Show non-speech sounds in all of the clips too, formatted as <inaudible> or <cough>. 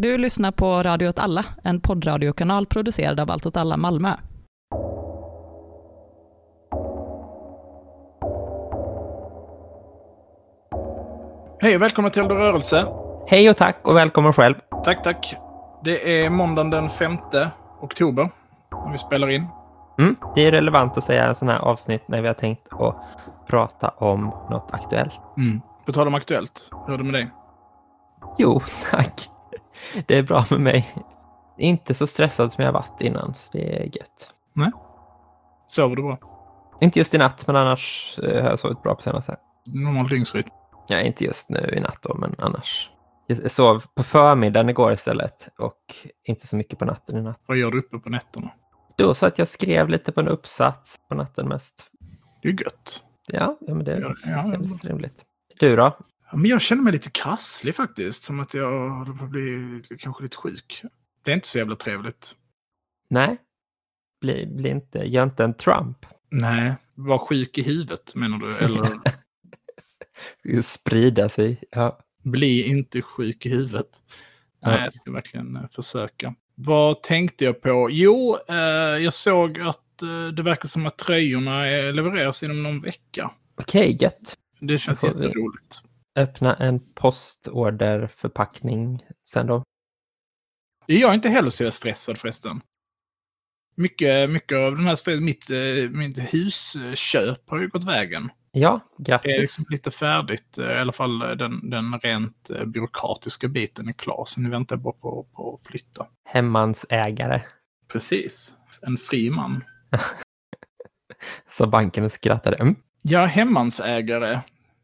Du lyssnar på Radio åt alla, en poddradiokanal producerad av Allt åt alla Malmö. Hej och välkomna till Eld och rörelse. Hej och tack och välkommen själv. Tack, tack. Det är måndagen den 5 oktober när vi spelar in. Mm, det är relevant att säga en sån här avsnitt när vi har tänkt att prata om något aktuellt. Mm. På tal om aktuellt, hur är det med dig? Jo, <laughs> tack. Det är bra med mig. Inte så stressad som jag varit innan, så det är gött. Nej. Sover du bra? Inte just i natt, men annars eh, har jag sovit bra på senaste. Normal dygnsrytm? Ja, inte just nu i natt då, men annars. Jag sov på förmiddagen igår istället och inte så mycket på natten i natt. Vad gör du uppe på nätterna? Då så att jag skrev lite på en uppsats på natten mest. Det är gött. Ja, ja men det Ja, ja, kändes rimligt. Du då? Ja, men jag känner mig lite krasslig faktiskt. Som att jag håller på att bli kanske lite sjuk. Det är inte så jävla trevligt. Nej, bli, bli inte, gör inte en Trump. Nej, var sjuk i huvudet menar du? Eller <laughs> Sprida sig. Ja. bli inte sjuk i huvudet. Ja. Nej, jag ska verkligen eh, försöka. Vad tänkte jag på? Jo, eh, jag såg att eh, det verkar som att tröjorna eh, levereras inom någon vecka. Okej, gött. Det känns jätteroligt. Öppna en postorderförpackning sen då. Jag är inte heller så stressad förresten. Mycket, mycket av den här stress, mitt, eh, mitt husköp har ju gått vägen. Ja, Det är grattis. liksom lite färdigt. eh, I alla fall eh, den, den rent byråkratiska biten är klar. Så nu väntar jag bara på, på att flytta. Hemmans ägare. Precis. En fri man. <laughs> Så banken skrattade. Mm. Ja, hemmansägare.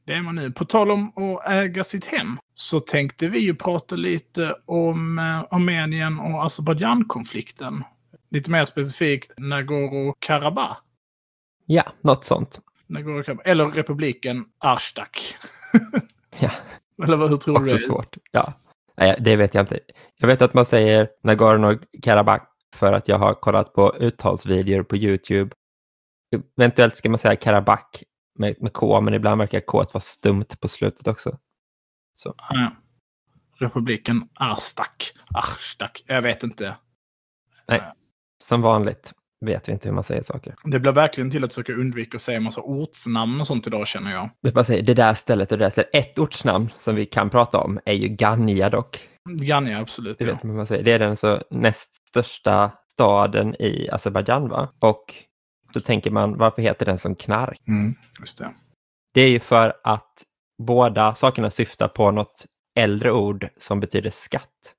Det är man nu. På tal om att äga sitt hem så tänkte vi ju prata lite om eh, Armenien och Azerbajdzjan-konflikten. Lite mer specifikt Nagorno-Karabach. Ja, något sånt. Nagorno-Karabach. Eller republiken Arstak. <laughs> Ja. <laughs> Eller hur tror du Också det är? svårt. Ja. Nej, det vet jag inte. Jag vet att man säger Nagorno-Karabach för att jag har kollat på uttalsvideor på YouTube. Eventuellt ska man säga Karabach med, med K, men ibland verkar K vara stumt på slutet också. Så. Ja. Republiken Arstak. Arstak. Jag vet inte. Nej. Som vanligt vet vi inte hur man säger saker. Det blir verkligen till att försöka undvika att säga massa ortsnamn och sånt idag känner jag. Jag bara säger, det där stället och det där stället. Ett ortsnamn som vi kan prata om är ju Ganja dock. Ganja, absolut. Det ja. vet man säger. Det är den så näst största staden i Azerbajdzjan va? Och då tänker man, varför heter den som knark? Mm, just det. Det är ju för att båda sakerna syftar på något äldre ord som betyder skatt.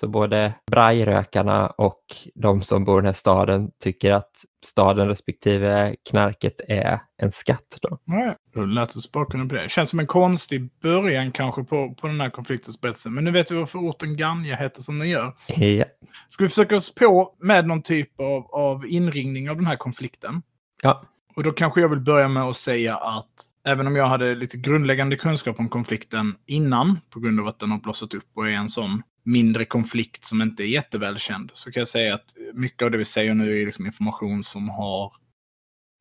Så både brajrökarna och de som bor i den här staden tycker att staden respektive knarket är en skatt. Då. Ja, det bakgrunden på det. Känns som en konstig början kanske på, på den här konfliktens. Men nu vet vi varför orten Ganja heter som den gör. Ja. Ska vi försöka oss på med någon typ av, av inringning av den här konflikten? ja, Och då kanske jag vill börja med att säga att även om jag hade lite grundläggande kunskap om konflikten innan, på grund av att den har blossat upp och är en sån mindre konflikt som inte är jättevälkänd, så kan jag säga att mycket av det vi säger nu är liksom information som har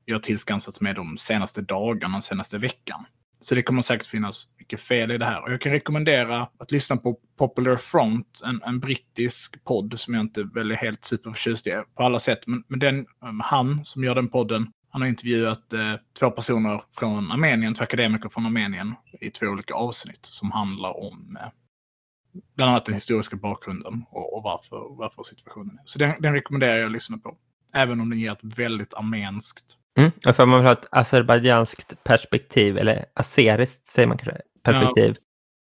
jag tillskansats med de senaste dagarna, den senaste veckan. Så det kommer säkert finnas mycket fel i det här. Och jag kan rekommendera att lyssna på Popular Front, en, en brittisk podd som jag inte väl är helt superförtjust i på alla sätt. Men, men den, um, han som gör den podden, han har intervjuat eh, två personer från Armenien, två akademiker från Armenien i två olika avsnitt som handlar om eh, bland annat den historiska bakgrunden och, och varför, varför situationen är. Så den, den rekommenderar jag att lyssna på. Även om den ger ett väldigt armenskt Mm. Och för man vill ha ett azerbajdzjanskt perspektiv, eller azeriskt säger man kanske, perspektiv,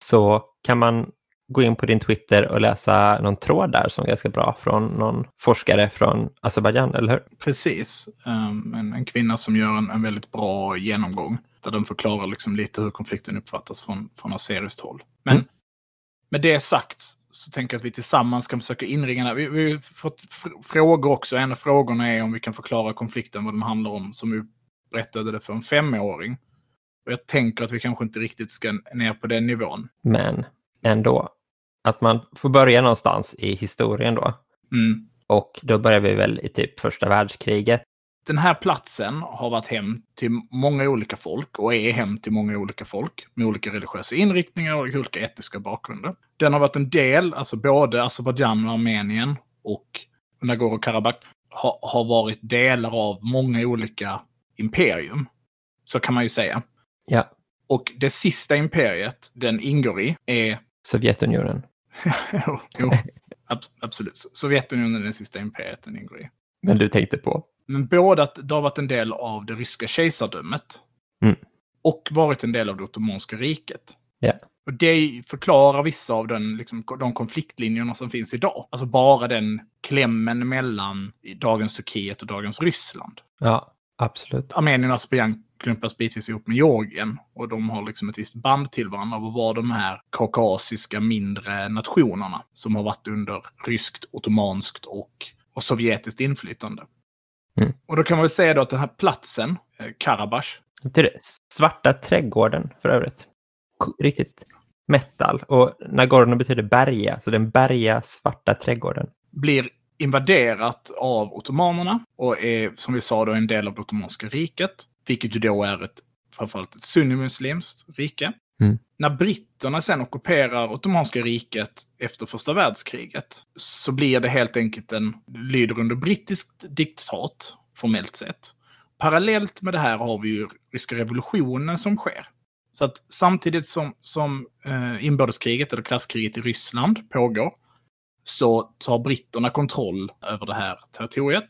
så kan man gå in på din Twitter och läsa någon tråd där som är ganska bra från någon forskare från Azerbajdzjan, eller hur? Precis. Um, en, en kvinna som gör en, en väldigt bra genomgång. Där den förklarar liksom lite hur konflikten uppfattas från, från azeriskt håll. Men Mm. Med det sagt så tänker jag att vi tillsammans kan försöka inringa här. Vi, vi har fått fr- frågor också. En av frågorna är om vi kan förklara konflikten, vad den handlar om, som vi berättade det för en femåring. Och jag tänker att vi kanske inte riktigt ska ner på den nivån. Men ändå, att man får börja någonstans i historien då. Mm. Och då börjar vi väl i typ första världskriget. Den här platsen har varit hem till många olika folk och är hem till många olika folk med olika religiösa inriktningar och olika etniska bakgrunder. Den har varit en del, alltså både Azerbajdzjan och Armenien och Nagorno-Karabach har, har varit delar av många olika imperium. Så kan man ju säga. Ja, Och det sista imperiet den ingår i är... <laughs> Sovjetunionen. jo, jo, ab absolut. Sovjetunionen är det sista imperiet den ingår i. Men du tänkte på. Men både att det har varit en del av det ryska kejsardömet Mm. och varit en del av det ottomanska riket. Ja. Och det förklarar vissa av den, liksom, de konfliktlinjerna som finns idag. Alltså bara den klämmen mellan dagens Turkiet och dagens Ryssland. Ja, absolut. Armenien och Azerbajdzjan klumpas bitvis ihop med Georgien och de har liksom ett visst band till varandra och var de här kaukasiska mindre nationerna som har varit under ryskt, ottomanskt och, och sovjetiskt inflytande. Mm. Och då kan man väl säga då att den här platsen, eh, Karabach, Svarta trädgården för övrigt. Riktigt metal. Och Nagorno betyder berga, så den berga svarta trädgården. blir invaderat av ottomanerna och är, som vi sa, då en del av det ottomanska riket. Vilket ju då är ett, framförallt ett sunnimuslimskt rike. Mm. När britterna sen ockuperar Ottomanska riket efter första världskriget så blir det helt enkelt en, lyder under brittiskt diktat, formellt sett. Parallellt med det här har vi ju ryska revolutionen som sker. Så att samtidigt som, som eh, inbördeskriget, eller klasskriget i Ryssland, pågår, så tar britterna kontroll över det här territoriet.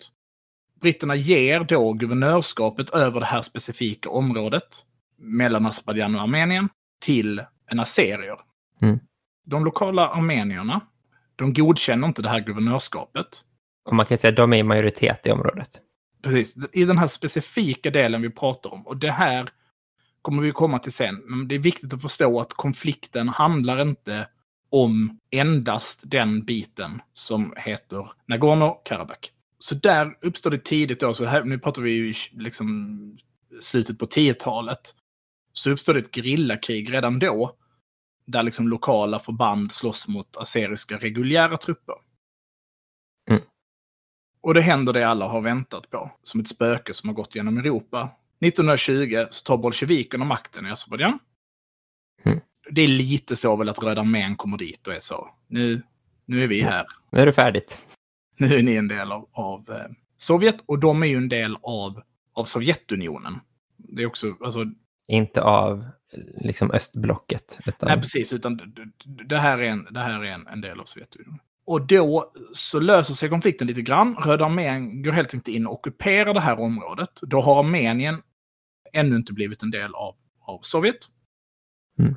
Britterna ger då guvernörskapet över det här specifika området mellan Azerbajdzjan och Armenien till en assyrier. Mm. De lokala armenierna, de godkänner inte det här guvernörskapet. Och man kan säga att de är i majoritet i området. Precis, i den här specifika delen vi pratar om. Och det här kommer vi komma till sen. Men det är viktigt att förstå att konflikten handlar inte om endast den biten som heter Nagorno-Karabach. Så där uppstår det tidigt då, så här, nu pratar vi ju liksom slutet på 10-talet. Så uppstår det ett gerillakrig redan då. Där liksom lokala förband slåss mot assyriska reguljära trupper. Mm. Och det händer det alla har väntat på, som ett spöke som har gått genom Europa. 1920 så tar bolsjevikerna makten i Azerbajdzjan. Mm. Det är lite så väl att Röda armén kommer dit och är så. Nu, nu är vi här. Nu är det färdigt. Nu är ni en del av, av eh, Sovjet och de är ju en del av, av Sovjetunionen. Det är också, alltså, Inte av liksom östblocket. Utan... nej precis, utan det här är, en, det här är en, en del av Sovjetunionen. Och då så löser sig konflikten lite grann. Röda armén går helt enkelt in och ockuperar det här området. Då har Armenien ännu inte blivit en del av, av Sovjet. Mm.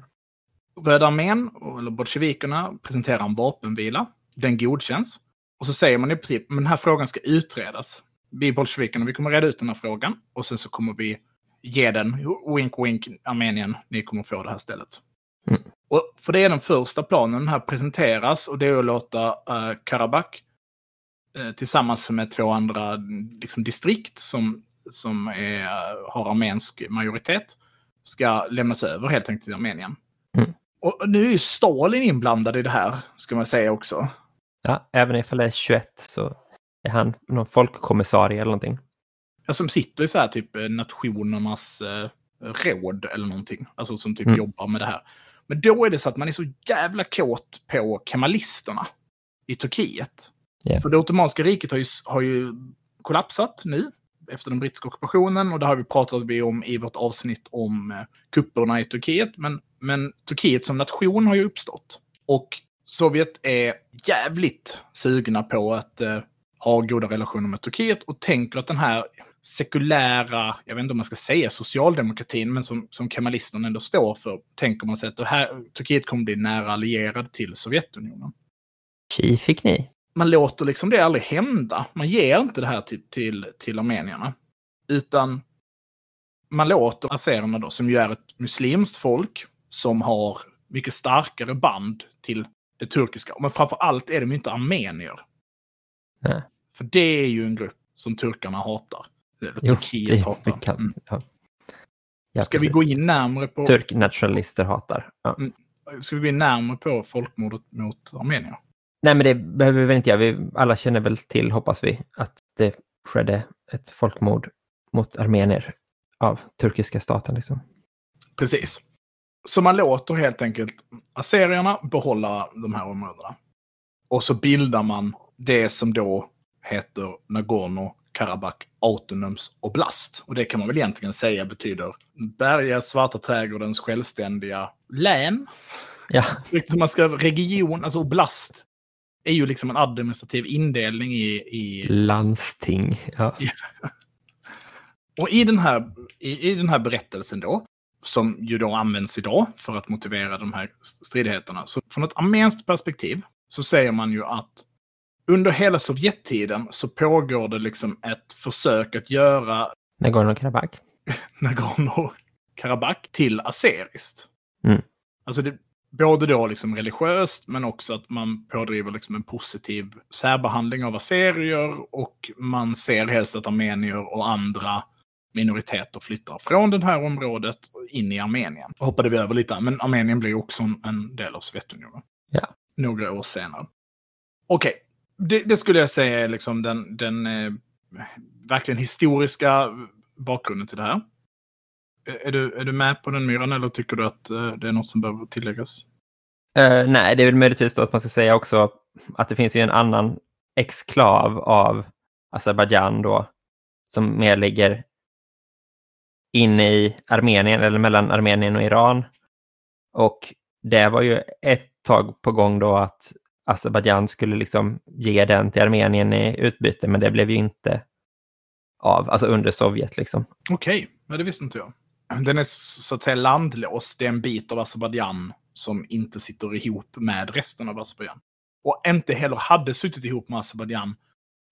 Röda armén, eller bolsjevikerna, presenterar en vapenvila. Den godkänns. Och så säger man i princip, men den här frågan ska utredas. Vi bolsjevikerna, vi kommer reda ut den här frågan. Och sen så kommer vi ge den, wink wink, Armenien, ni kommer få det här stället. Mm. Och för det är den första planen, den här presenteras och det är att låta uh, Karabach eh, tillsammans med två andra liksom, distrikt som, som är, har armensk majoritet ska lämnas över helt enkelt till Armenien. Mm. Och nu är ju Stalin inblandad i det här, ska man säga också. Ja, även ifall det är 21 så är han någon folkkommissarie eller någonting. Ja, som sitter i så här typ eh, nationernas eh, råd eller någonting. Alltså som typ Mm. jobbar med det här. Men då är det så att man är så jävla kåt på kemalisterna i Turkiet. Ja. För det Ottomanska riket har ju, har ju kollapsat nu efter den brittiska ockupationen och det har vi pratat om i vårt avsnitt om eh, kupperna i Turkiet. Men, men Turkiet som nation har ju uppstått. Och Sovjet är jävligt sugna på att eh, ha goda relationer med Turkiet och tänker att den här sekulära, jag vet inte om man ska säga socialdemokratin, men som, som kemalisterna ändå står för, tänker man sig att här, Turkiet kommer bli nära allierad till Sovjetunionen. Tji fick ni. Man låter liksom det aldrig hända. Man ger inte det här till, till, till armenierna. Utan man låter azererna då, som ju är ett muslimskt folk, som har mycket starkare band till det turkiska. Men framför allt är de inte armenier. Nej. För det är ju en grupp som turkarna hatar. Jo, Turkiet vi, hatar. vi kan, Mm. ja. Ja, Ska vi precis. gå in närmare på, Turknationalister hatar. Ja. ska vi gå in närmare på folkmordet mot armenier? Nej, men det behöver vi väl inte göra. Vi alla känner väl till, hoppas vi, att det skedde ett folkmord mot armenier av turkiska staten. Liksom. Precis. Så man låter helt enkelt assyrierna behålla de här områdena. Och så bildar man det som då heter Nagorno-Karabach Autonoms Oblast. Och det kan man väl egentligen säga betyder Berga Svarta trädgårdens självständiga län. Ja. <laughs> Man ska region, alltså oblast, är ju liksom en administrativ indelning i... i... Landsting. Ja. <laughs> Och i den, här, i, i den här berättelsen då, som ju då används idag för att motivera de här stridigheterna. Så från ett armenskt perspektiv så säger man ju att under hela Sovjettiden så pågår det liksom ett försök att göra Nagorno-Karabach. <laughs> Nagorno-Karabach till azeriskt. Mm. Alltså det, både då liksom religiöst men också att man pådriver liksom en positiv särbehandling av aserier och man ser helst att armenier och andra minoriteter flyttar från det här området in i Armenien. Hoppade vi över lite, men Armenien blir också en del av Sovjetunionen. Ja. Några år senare. Okej det, det, skulle jag säga är liksom den, den eh, verkligen historiska bakgrunden till det här. Är du, är du med på den myran eller tycker du att eh, det är något som behöver tilläggas? Uh, nej, det är väl möjligtvis då att man ska säga också att det finns ju en annan exklav av Azerbajdzjan då som mer ligger inne i Armenien eller mellan Armenien och Iran. Och det var ju ett tag på gång då att Azerbajdzjan skulle liksom ge den till Armenien i utbyte, men det blev ju inte av, alltså under Sovjet liksom. Okej, okay. det visste inte jag. Den är så att säga landlåst. Det är en bit av Azerbajdzjan som inte sitter ihop med resten av Azerbajdzjan. Och inte heller hade suttit ihop med Azerbajdzjan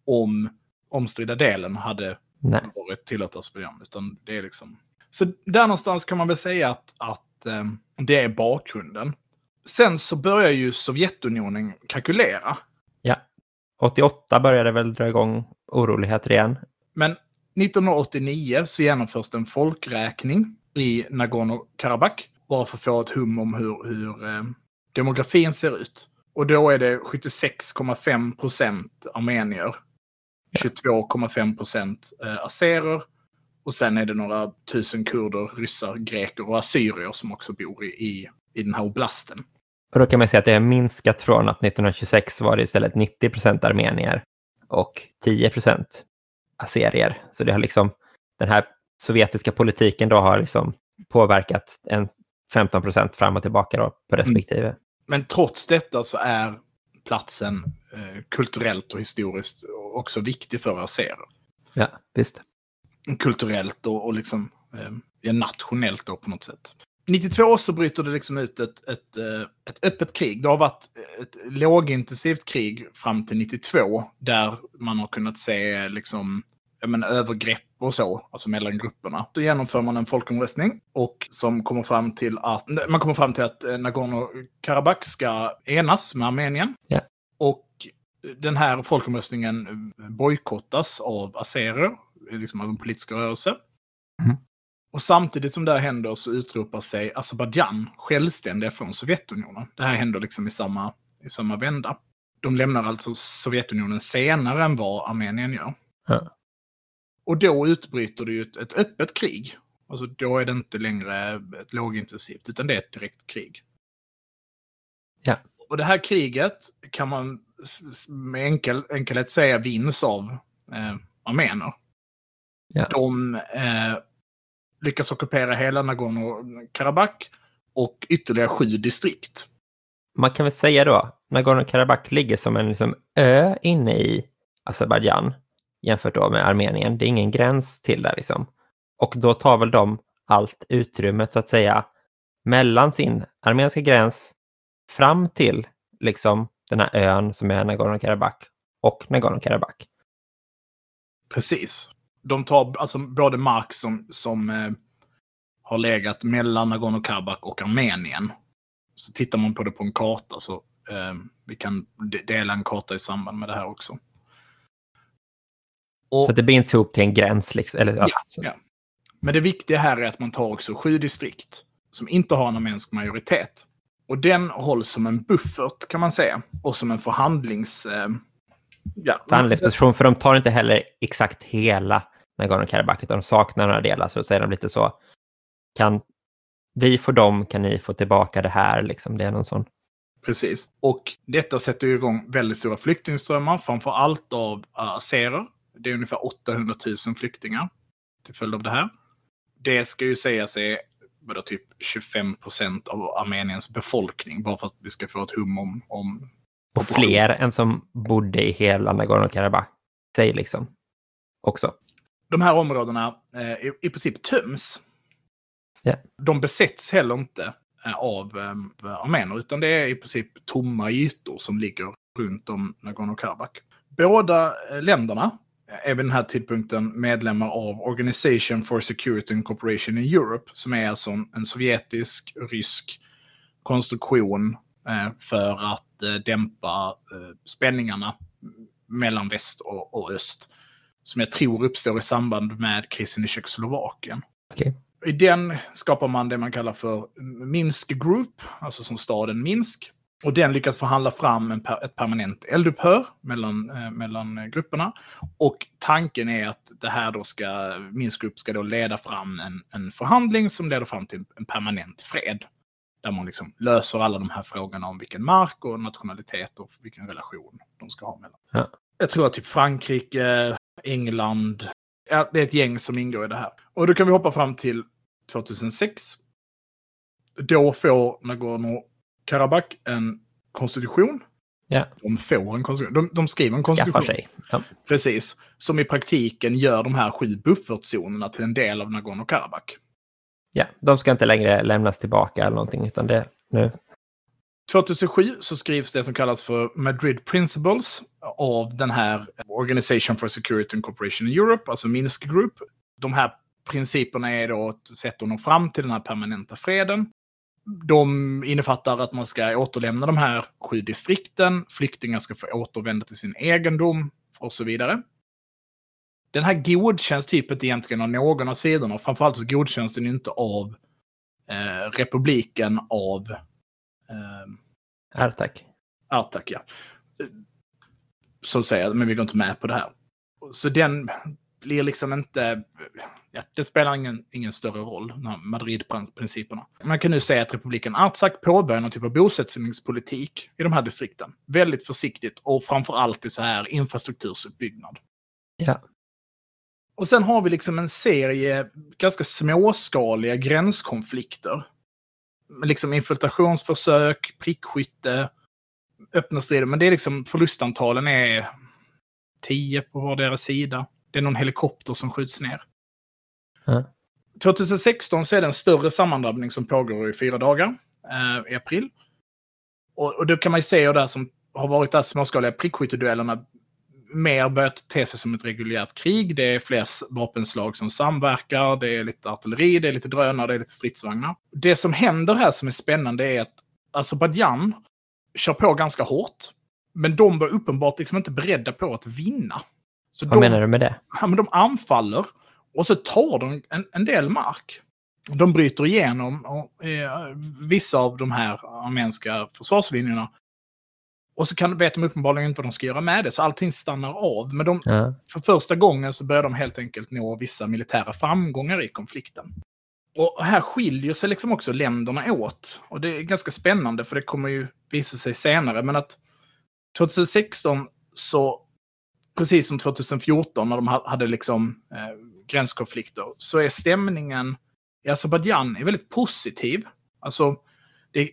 om omstridda delen hade Nej. varit tillåtet Azerbajdzjan. Utan det är liksom... Så där någonstans kan man väl säga att, att eh, det är bakgrunden. Sen så börjar ju Sovjetunionen kalkylera. Ja. 88 började väl dra igång oroligheter igen. Men 1989 så genomförs det en folkräkning i Nagorno-Karabach. Bara för att få ett hum om hur, hur eh, demografin ser ut. Och då är det 76,5 procent armenier 22,5 procent eh, azerer. Och sen är det några tusen kurder, ryssar, greker och assyrier som också bor i, i, i den här oblasten. Och då kan man säga att det har minskat från att 1926 var det istället 90 procent armenier och 10 procent assyrier. Så det har liksom, den här sovjetiska politiken då har liksom påverkat en 15 procent fram och tillbaka då på mm. respektive. Mm. Men trots detta så är platsen eh, kulturellt och historiskt också viktig för azerer. Ja, visst. Kulturellt och, och liksom eh, nationellt då på något sätt. 92 så bryter det liksom ut ett, ett, eh, ett öppet krig. Det har varit ett lågintensivt krig fram till 92 där man har kunnat se liksom, men, övergrepp och så, alltså mellan grupperna. Då genomför man en folkomröstning och som kommer fram till att man kommer fram till att eh, Nagorno-Karabach ska enas med Armenien. Ja. Och den här folkomröstningen bojkottas av azerer, liksom av en politisk rörelse. Mm. Och samtidigt som det här händer så utropar sig Azerbajdzjan självständiga från Sovjetunionen. Det här händer liksom i samma, i samma vända. De lämnar alltså Sovjetunionen senare än vad Armenien gör. Ja. Och då utbryter det ju ett, ett öppet krig. Alltså då är det inte längre ett lågintensivt, utan det är ett direkt krig. Ja. Och det här kriget kan man med enkel, enkelhet säga vinns av eh, armener. Ja. De eh, lyckas ockupera hela Nagorno-Karabach och ytterligare sju distrikt. Man kan väl säga då, Nagorno-Karabach ligger som en liksom, ö inne i Azerbajdzjan jämfört då med Armenien. Det är ingen gräns till där liksom. Och då tar väl de allt utrymmet så att säga mellan sin armeniska gräns fram till liksom den här ön som är Nagorno-Karabach och Nagorno-Karabach. Precis. De tar alltså både mark som, som eh, har legat mellan Nagorno-Karabach och Armenien. Så tittar man på det på en karta så eh, vi kan dela en karta i samband med det här också. Och, så det binds ihop till en gräns? Liksom, eller, ja, ja, Men det viktiga här är att man tar också sju distrikt som inte har en armensk majoritet. Och den hålls som en buffert kan man säga. Och som en förhandlings... Eh, ja. Förhandlingsposition, för de tar inte heller exakt hela Nagorno-Karabach, utan de saknar några delar, så säger de lite så, kan vi få dem, kan ni få tillbaka det här, liksom, det är någon sån. Precis. Och detta sätter ju igång väldigt stora flyktingströmmar, framför allt av azerer. Det är ungefär 800 000 flyktingar till följd av det här. Det ska ju sägas är vadå, typ 25 procent av Armeniens befolkning, bara för att vi ska få ett hum om... om och fler än som bodde i hela Nagorno-Karabach, säg liksom, också. De här områdena eh, i, i princip töms. Yeah. De besätts heller inte eh, av eh, armener, utan det är i princip tomma ytor som ligger runt om Nagorno-Karabach. Båda eh, länderna är vid den här tidpunkten medlemmar av Organization for Security and Cooperation in Europe, som är alltså en sovjetisk, rysk konstruktion eh, för att eh, dämpa eh, spänningarna mellan väst och, öst. Som jag tror uppstår i samband med krisen i Tjeckoslovakien. Okay. I den skapar man det man kallar för Minsk Group, alltså som staden Minsk. Och den lyckas förhandla fram en ett permanent eldupphör mellan, eh, mellan grupperna. Och tanken är att det här då ska, Minsk grupp ska då leda fram en, en förhandling som leder fram till en permanent fred. Där man liksom löser alla de här frågorna om vilken mark och nationalitet och vilken relation de ska ha mellan. Ja. Jag tror att typ Frankrike, England, ja, det är ett gäng som ingår i det här. Och då kan vi hoppa fram till 2006. Då får Nagorno Karabach en konstitution. Ja. De får en konstitution. De, de skriver en konstitution. Skaffar sig. Ja. Precis. Som i praktiken gör de här sju buffertzonerna till en del av Nagorno-Karabach. Ja, de ska inte längre lämnas tillbaka eller någonting, utan det nu. 2007 så skrivs det som kallas för Madrid Principles av den här Organization for Security and Cooperation in Europe, alltså Minsk Group. De här principerna är då ett sätt att nå fram till den här permanenta freden de innefattar att man ska återlämna de här sju distrikten, flyktingar ska få återvända till sin egendom och så vidare. Den här godkänns typ inte egentligen av någon av sidorna, framförallt så godkänns den inte av eh, republiken av... Artak. Artak, ja. Så säger men vi går inte med på det här. Så den blir liksom inte ja, det spelar ingen, ingen större roll, Madrid-principerna. Man kan nu säga att republiken Artsakh påbörjar någon typ av bosättningspolitik i de här distrikten. Väldigt försiktigt och framför allt i så här infrastruktursuppbyggnad. Ja. Och sen har vi liksom en serie ganska småskaliga gränskonflikter. Liksom infiltrationsförsök, prickskytte, öppna strider. Men det är liksom förlustantalen är tio på vardera sida. Det är någon helikopter som skjuts ner. 2016 så är det en större sammandrabbning som pågår i fyra dagar eh, i april. Och, och då kan man ju se det som har varit där småskaliga prickskytteduellerna mer börjat te sig som ett reguljärt krig. Det är fler vapenslag som samverkar, det är lite artilleri, det är lite drönare, det är lite stridsvagnar. Det som händer här som är spännande är att Azerbajdzjan kör på ganska hårt. Men de var uppenbart liksom inte beredda på att vinna. Så Vad de, menar du med det? Ja, men de anfaller och så tar de en, en del mark. De bryter igenom och, eh, vissa av de här armeniska försvarslinjerna. Och så kan, vet de uppenbarligen inte vad de ska göra med det, så allting stannar av. Men de, ja. för första gången så börjar de helt enkelt nå vissa militära framgångar i konflikten. Och här skiljer sig liksom också länderna åt. Och det är ganska spännande, för det kommer ju visa sig senare. Men att 2016 så, precis som 2014 när de hade liksom eh, gränskonflikter så är stämningen i Azerbajdzjan väldigt positiv. Alltså, det,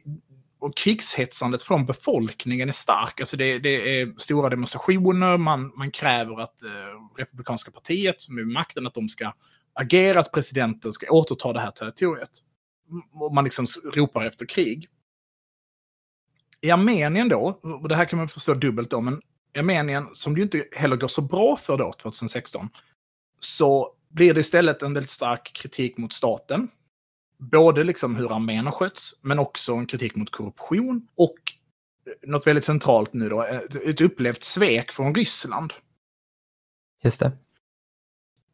och krigshetsandet från befolkningen är stark. Alltså det, det är stora demonstrationer, man, man kräver att eh, Republikanska partiet som är vid makten, att de ska agera, att presidenten ska återta det här territoriet. Och man liksom ropar efter krig. I Armenien då, och det här kan man förstå dubbelt då, men i Armenien, som det ju inte heller går så bra för då, 2016, så blir det istället en väldigt stark kritik mot staten. Både liksom hur armén har skötts, men också en kritik mot korruption och något väldigt centralt nu då, ett upplevt svek från Ryssland. Just det.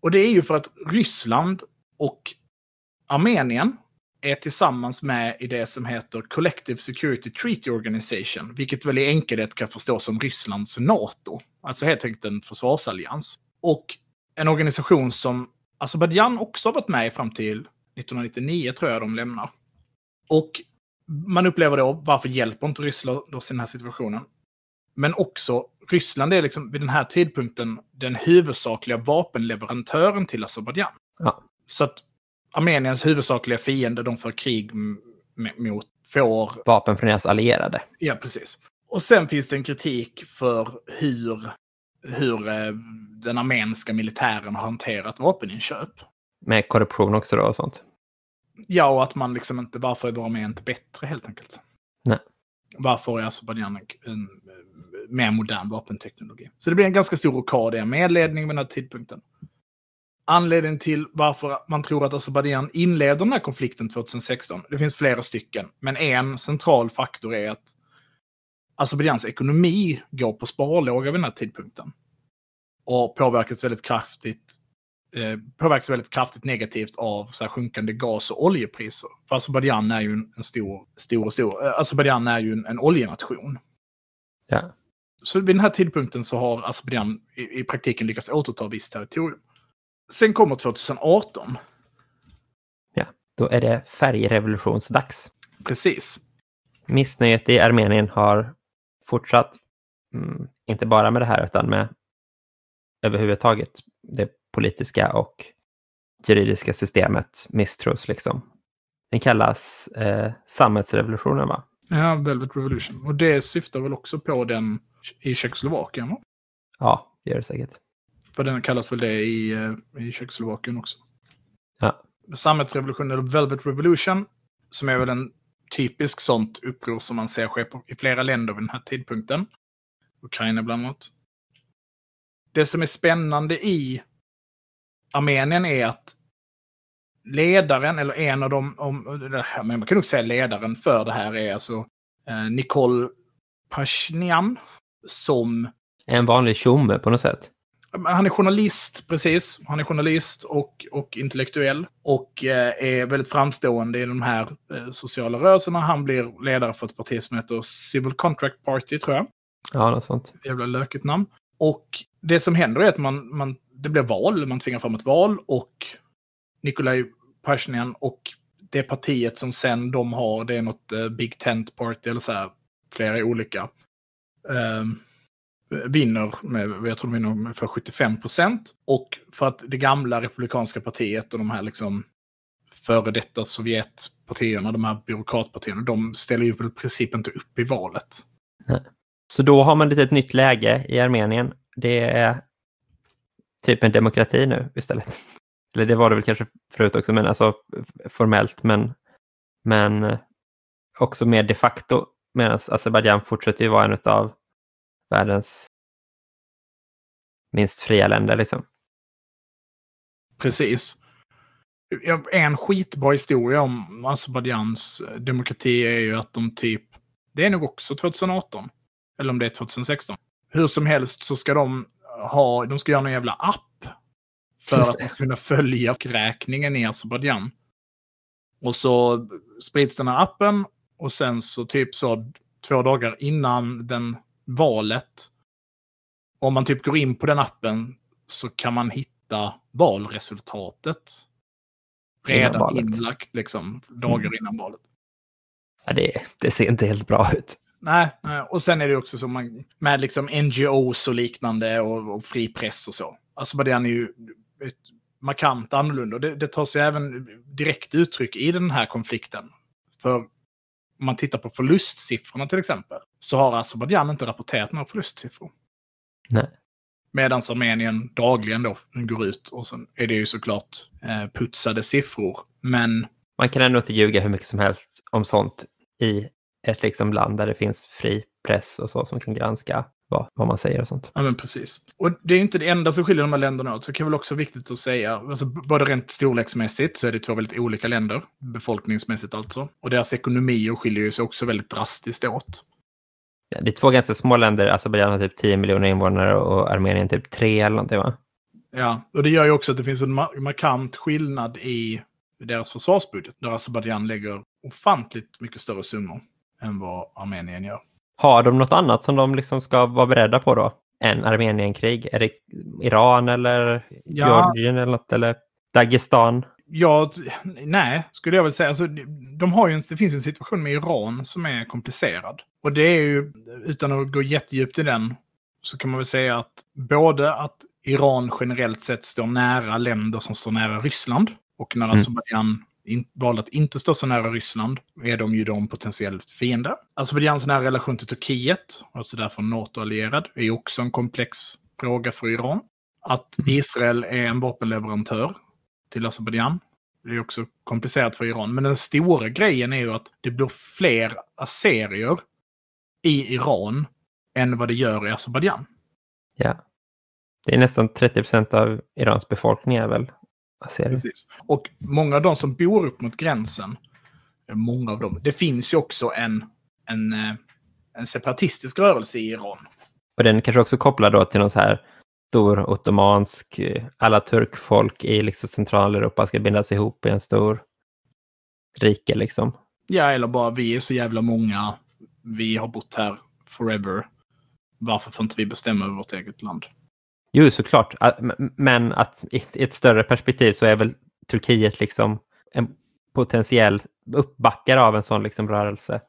Och det är ju för att Ryssland och Armenien är tillsammans med i det som heter Collective Security Treaty Organization, vilket väl i enkelhet kan förstås som Rysslands NATO. Alltså helt enkelt en försvarsallians. Och en organisation som Azerbajdzjan också har varit med i fram till 1999 tror jag de lämnar. Och man upplever då, varför hjälper inte Ryssland oss i den här situationen? Men också, Ryssland är liksom vid den här tidpunkten den huvudsakliga vapenleverantören till Azerbajdzjan. Ja. Så att Armeniens huvudsakliga fiende de för krig mot får... Vapen från deras allierade. Ja, precis. Och sen finns det en kritik för hur, hur eh, den armenska militären har hanterat vapeninköp. Med korruption också då och sånt? Ja, och att man liksom inte, varför är vår armé inte bättre helt enkelt? Nej. Varför är Azerbajdzjan en, en, mer modern vapenteknologi? Så det blir en ganska stor rockad i medledning vid den här tidpunkten. Anledningen till varför man tror att Azerbajdzjan inleder den här konflikten 2016, det finns flera stycken, men en central faktor är att Azerbajdzjans ekonomi går på sparlåga vid den här tidpunkten. Och påverkas väldigt kraftigt, eh, påverkas väldigt kraftigt negativt av så här, sjunkande gas och oljepriser. För Azerbajdzjan är ju en, en stor, stor stor, eh, Azerbajdzjan är ju en, en oljenation. Ja. Så vid den här tidpunkten så har Azerbajdzjan i, i praktiken lyckats återta visst territorium. Sen kommer 2018. Ja, då är det färgrevolutionsdags. Precis. Missnöjet i Armenien har fortsatt, mm, inte bara med det här utan med överhuvudtaget det politiska och juridiska systemet misstros liksom. Den kallas eh, sammetsrevolutionen va? Ja, Velvet Revolution. Och det syftar väl också på den i Tjeckoslovakien? Va? Ja, det gör det säkert. För den kallas väl det i, eh, i Tjeckoslovakien också. Ja. Sammetsrevolutionen, eller Velvet Revolution, som är väl en typisk sånt uppror som man ser ske på, i flera länder vid den här tidpunkten. Ukraina bland annat. Det som är spännande i Armenien är att ledaren, eller en av dem, om, men man kan nog säga ledaren för det här är alltså eh, Nikol Pasjnian som... En vanlig tjomme på något sätt. Han är journalist, precis. Han är journalist och, och intellektuell. Och eh, är väldigt framstående i de här eh, sociala rörelserna. Han blir ledare för ett parti som heter Civil Contract Party, tror jag. Ja, något sånt. Jävla lökigt namn. Och det som händer är att man, man, det blir val, man tvingar fram ett val och Nikolaj Pasjnian och det partiet som sen de har, det är något uh, Big Tent Party eller så här, flera olika. Uh, vinner med, jag tror de vinner med för 75 procent. Och för att det gamla republikanska partiet och de här liksom före detta Sovjetpartierna, de här byråkratpartierna, de ställer ju i princip inte upp i valet. Nej. Så då har man lite ett nytt läge i Armenien. Det är typ en demokrati nu istället. Eller det var det väl kanske förut också, men alltså formellt, men, men eh, också mer de facto. Medan Azerbajdzjan fortsätter ju vara en av världens minst fria länder liksom. Precis. En skitbra historia om Azerbajdzjans eh, demokrati är ju att de typ, det är nog också 2018, eller om det är 2016. Hur som helst så ska de ha, de ska göra en jävla app för att man ska kunna följa räkningen i Azerbajdzjan. Och så sprids den här appen och sen så typ så två dagar innan den valet, om man typ går in på den appen så kan man hitta valresultatet. Redan inlagt liksom, dagar mm. innan valet. Ja, det, det ser inte helt bra ut. Nej, och sen är det också så man, med liksom NGOs och liknande och, och fri press och så. Alltså den är ju ett markant annorlunda. Det, det tar sig även direkt uttryck i den här konflikten. För om man tittar på förlustsiffrorna till exempel, så har Azerbajdzjan inte rapporterat några förlustsiffror. Nej. Medan Armenien dagligen då går ut och sen är det ju såklart eh, putsade siffror. Men... Man kan ändå inte ljuga hur mycket som helst om sånt i ett liksom land där det finns fri press och så som kan granska vad, vad man säger och sånt. Ja, men precis. Och det är inte det enda som skiljer de här länderna åt, så det kan väl också viktigt att säga. Alltså, både rent storleksmässigt så är det två väldigt olika länder, befolkningsmässigt alltså. Och deras ekonomier skiljer sig också väldigt drastiskt åt. Ja, det är två ganska små länder. Azerbajdzjan har typ 10 miljoner invånare och Armenien typ 3 eller någonting va? Ja, och det gör ju också att det finns en markant skillnad i deras försvarsbudget. Där Azerbajdzjan lägger ofantligt mycket större summor än vad Armenien gör. Har de något annat som de liksom ska vara beredda på då? än Armenienkrig? Är det Iran eller Ja. Georgien eller något? Eller Dagestan? Ja, nej, skulle jag väl säga. Alltså, de har ju en, det finns en situation med Iran som är komplicerad. Och det är ju, utan att gå jättedjupt i den, så kan man väl säga att både att Iran generellt sett står nära länder som står nära Ryssland. Och när Mm. Azerbajdzjan in, valde att inte stå så nära Ryssland är de ju då en potentiell fiende. Azerbajdzjans nära relation till Turkiet, alltså därför NATO-allierad, är ju också en komplex fråga för Iran. Att Israel är en vapenleverantör till Azerbajdzjan. Det är också komplicerat för Iran. Men den stora grejen är ju att det blir fler azerier i Iran än vad det gör i Azerbajdzjan. Ja. Det är nästan 30 procent av Irans befolkning är väl. Precis. Och många av de som bor upp mot gränsen, eh, många av dem, det finns ju också en, en, eh, en separatistisk rörelse i Iran. Och den kanske också kopplad då till någon så här stor ottomansk, eh, alla turkfolk i liksom Centraleuropa ska bindas ihop i en stor rike liksom. Ja, eller bara vi är så jävla många, vi har bott här forever. Varför får inte vi bestämma över vårt eget land? Jo, såklart. M- Men att i ett- större perspektiv så är väl Turkiet liksom en potentiell uppbackare av en sån liksom rörelse.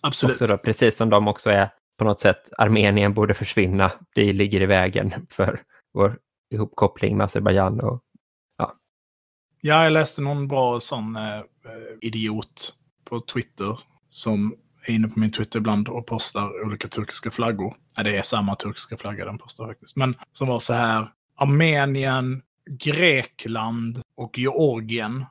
Absolut. Då, precis som de också är på något sätt, Armenien borde försvinna. Det ligger i vägen för vår ihopkoppling med Azerbajdzjan. Och, Ja, jag läste någon bra sån eh, eh, idiot på Twitter som är inne på min Twitter ibland och postar olika turkiska flaggor. Ja, det är samma turkiska flagga den postar faktiskt. Men som var så här. Armenien, Grekland och Georgien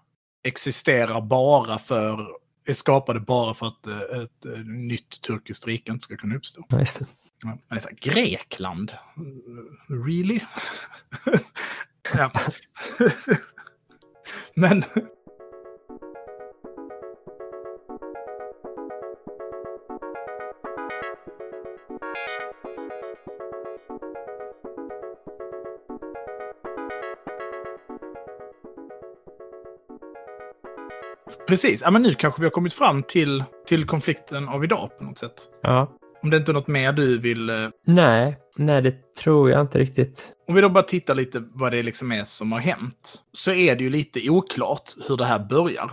existerar bara för, är skapade bara för att eh, ett, eh, nytt turkiskt rike inte ska kunna uppstå. ja, just det. Men det är så här, Grekland? Really? <laughs> ja. <laughs> Men... Precis, ja, men nu kanske vi har kommit fram till, till konflikten av idag på något sätt. Ja. Om det inte är något mer du vill eh, Nej, nej, det tror jag inte riktigt. Om vi då bara tittar lite vad det liksom är som har hänt, så är det ju lite oklart hur det här börjar.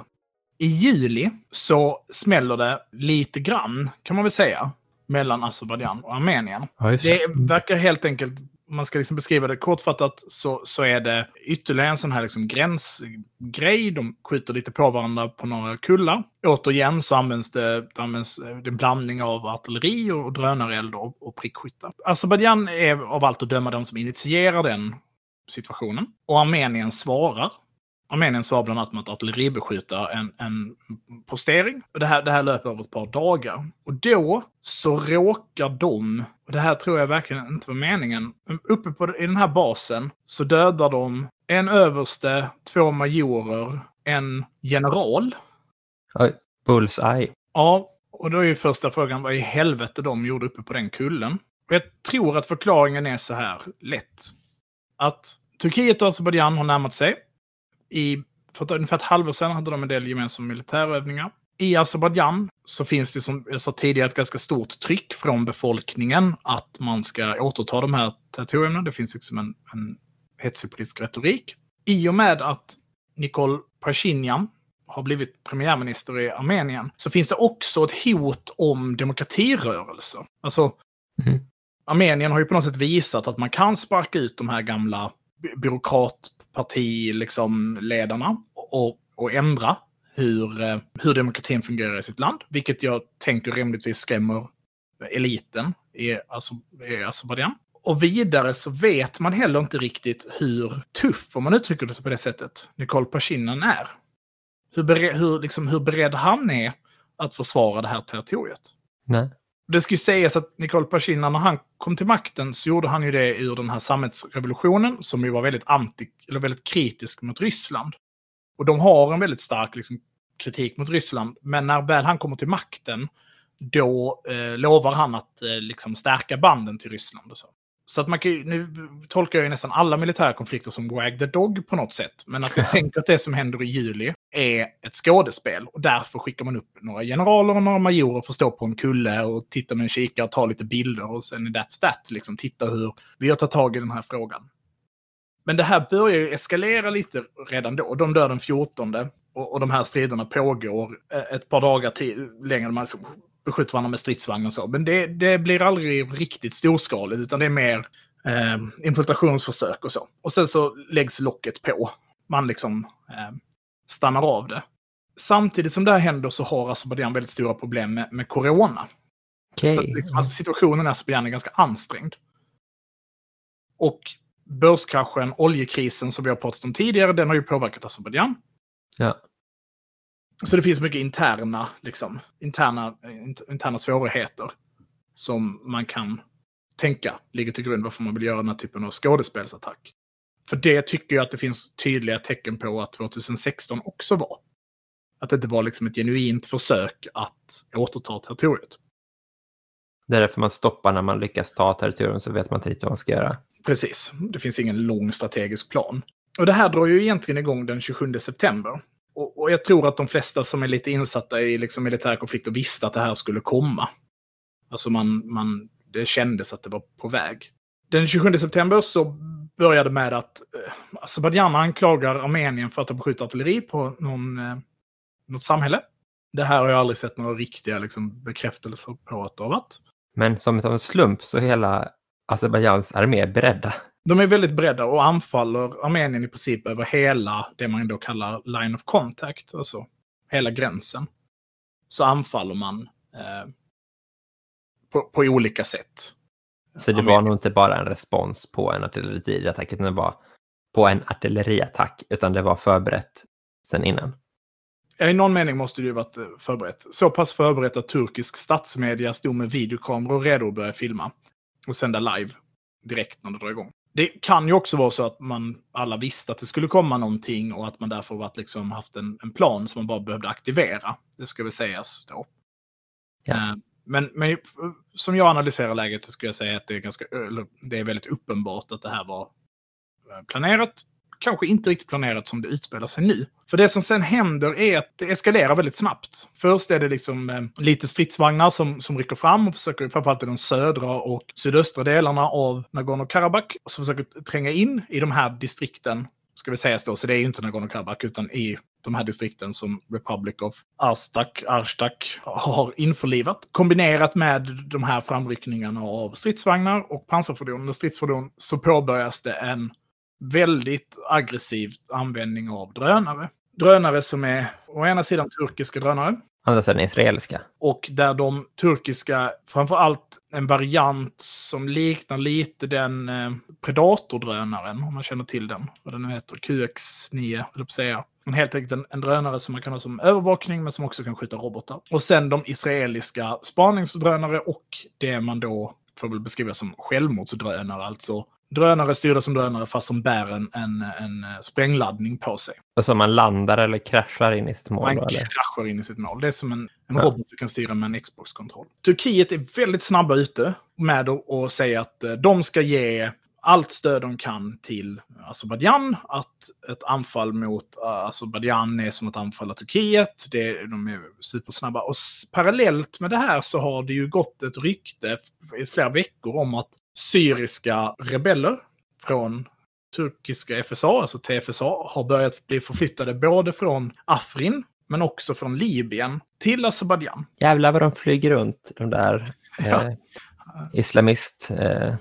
I juli så smäller det lite grann, kan man väl säga, mellan Azerbajdzjan och Armenien. Ja, Det verkar helt enkelt, om man ska liksom beskriva det kortfattat, så, så är det ytterligare en sån här liksom gränsgrej. De skjuter lite på varandra på några kullar. Återigen så används det, det används en blandning av artilleri och drönareld och, och prickskyttar. Azerbajdzjan är av allt att döma de som initierar den situationen. Och Armenien svarar. Armenien svarar bland annat med att artilleribeskjuta en, en postering. Och det, här, det här löper över ett par dagar. Och då så råkar de, och det här tror jag verkligen inte var meningen, men uppe på, i den här basen så dödar de en överste, två majorer, en general. Oj, Bullseye. Ja, och då är ju första frågan vad i helvete de gjorde uppe på den kullen. Och jag tror att förklaringen är så här lätt. Att Turkiet och Azerbajdzjan har närmat sig. I, för ett- ungefär ett halvår sedan hade de en del gemensamma militärövningar. I Azerbajdzjan så finns det som jag sa tidigare ett ganska stort tryck från befolkningen att man ska återta de här territorierna. Det finns liksom en, en hetsig politisk retorik. I och med att Nikol Pashinyan har blivit premiärminister i Armenien så finns det också ett hot om demokratirörelser. Alltså, Mhm. Armenien har ju på något sätt visat att man kan sparka ut de här gamla by- partiledarna liksom, och, och ändra hur, eh, hur demokratin fungerar i sitt land. Vilket jag tänker rimligtvis skrämmer eliten i i Azerbajdzjan. Och vidare så vet man heller inte riktigt hur tuff, om man uttrycker det på det sättet, Nikol Pashinyan är. Hur, bere, hur, liksom, hur beredd han är att försvara det här territoriet. Nej. Det ska ju sägas att Nikol Pashinyan, när han kom till makten, så gjorde han ju det ur den här sammetsrevolutionen, som ju var väldigt anti, eller väldigt kritisk mot Ryssland. Och de har en väldigt stark liksom, kritik mot Ryssland, men när väl han kommer till makten, då eh, lovar han att eh, liksom stärka banden till Ryssland och så. Så att man kan nu tolkar jag ju nästan alla militära konflikter som wag the dog på något sätt. Men att jag <laughs> tänker att det som händer i juli är ett skådespel. Och därför skickar man upp några generaler och några majorer för att stå på en kulle och titta med en kikare och ta lite bilder. Och sen är det stat, liksom titta hur vi har tagit tag i den här frågan. Men det här börjar ju eskalera lite redan då. De dör den 14 och, och de här striderna pågår ett par dagar till, längre. Man liksom beskjuter varandra med stridsvagn och så. Men det, det blir aldrig riktigt storskaligt, utan det är mer eh, infiltrationsförsök och så. Och sen så läggs locket på. Man liksom eh, stannar av det. Samtidigt som det här händer så har Azerbajdzjan väldigt stora problem med, med corona. Okay. Så liksom, alltså, situationen i Azerbajdzjan är ganska ansträngd. Och börskraschen, oljekrisen som vi har pratat om tidigare, den har ju påverkat Azerbajdzjan. Ja. Så det finns mycket interna, liksom, interna, interna svårigheter som man kan tänka ligger till grund varför man vill göra den här typen av skådespelsattack. För det tycker jag att det finns tydliga tecken på att 2016 också var. Att det inte var liksom ett genuint försök att återta territoriet. Det är därför man stoppar när man lyckas ta territorium så vet man inte riktigt vad man ska göra. Precis. Det finns ingen lång strategisk plan. Och det här drar ju egentligen igång den 27 september. Och, och jag tror att de flesta som är lite insatta i liksom militära konflikter visste att det här skulle komma. Alltså man, man, det kändes att det var på väg. Den 27 september så började med att eh, Azerbajdzjan anklagar Armenien för att ha beskjutit artilleri på någon, eh, något samhälle. Det här har jag aldrig sett några riktiga liksom, bekräftelser på att det har varit. Men som av en slump så hela Azerbajdzjans armé beredda. De är väldigt beredda och anfaller Armenien i princip över hela det man då kallar line of contact, alltså hela gränsen. Så anfaller man eh, på, på, olika sätt. Så det Armenien. var nog inte bara en respons på en artilleriattack, utan det var på en artilleriattack, utan det var förberett sen innan. I någon mening måste det ju varit eh, förberett. Så pass förberett att turkisk statsmedia stod med videokameror redo att börja filma och sända live direkt när det drar igång. Det kan ju också vara så att man alla visste att det skulle komma någonting och att man därför varit liksom haft en, en plan som man bara behövde aktivera. Det ska väl sägas då. Ja. Eh, men, men som jag analyserar läget så skulle jag säga att det är, ganska, det är väldigt uppenbart att det här var eh, planerat kanske inte riktigt planerat som det utspelar sig nu. För det som sen händer är att det eskalerar väldigt snabbt. Först är det liksom eh, lite stridsvagnar som, som rycker fram och försöker, framförallt i de södra och sydöstra delarna av Nagorno-Karabach, som försöker tränga in i de här distrikten, ska vi säga då, så det är ju inte Nagorno-Karabach, utan i de här distrikten som Republic of Arstak, Arstak har införlivat. Kombinerat med de här framryckningarna av stridsvagnar och pansarfordon och stridsfordon så påbörjas det en väldigt aggressiv användning av drönare. Drönare som är å ena sidan turkiska drönare. Andra sidan israeliska. Och där de turkiska, framför allt en variant som liknar lite den eh, Predator-drönaren, om man känner till den. Vad den nu heter, QX9, eller säga. Men helt enkelt en, en drönare som man kan ha som övervakning, men som också kan skjuta robotar. Och sen de israeliska spaningsdrönare och det man då får väl beskriva som självmordsdrönare, alltså drönare styrda som drönare fast som bär en, en, en eh, sprängladdning på sig. Alltså man landar eller kraschar in i sitt mål? Man då, kraschar in i sitt mål. Det är som en, en ja. robot du kan styra med en Xbox-kontroll. Turkiet är väldigt snabba ute med att säga att eh, de ska ge allt stöd de kan till Azerbajdzjan. Att ett anfall mot uh, Azerbajdzjan är som att anfalla Turkiet. Det, de är supersnabba. Och parallellt med det här så har det ju gått ett rykte i flera veckor om att syriska rebeller från turkiska FSA, alltså TFSA, har börjat bli förflyttade både från Afrin men också från Libyen till Azerbajdzjan. Jävlar vad de flyger runt, de där eh, ja. islamist eh,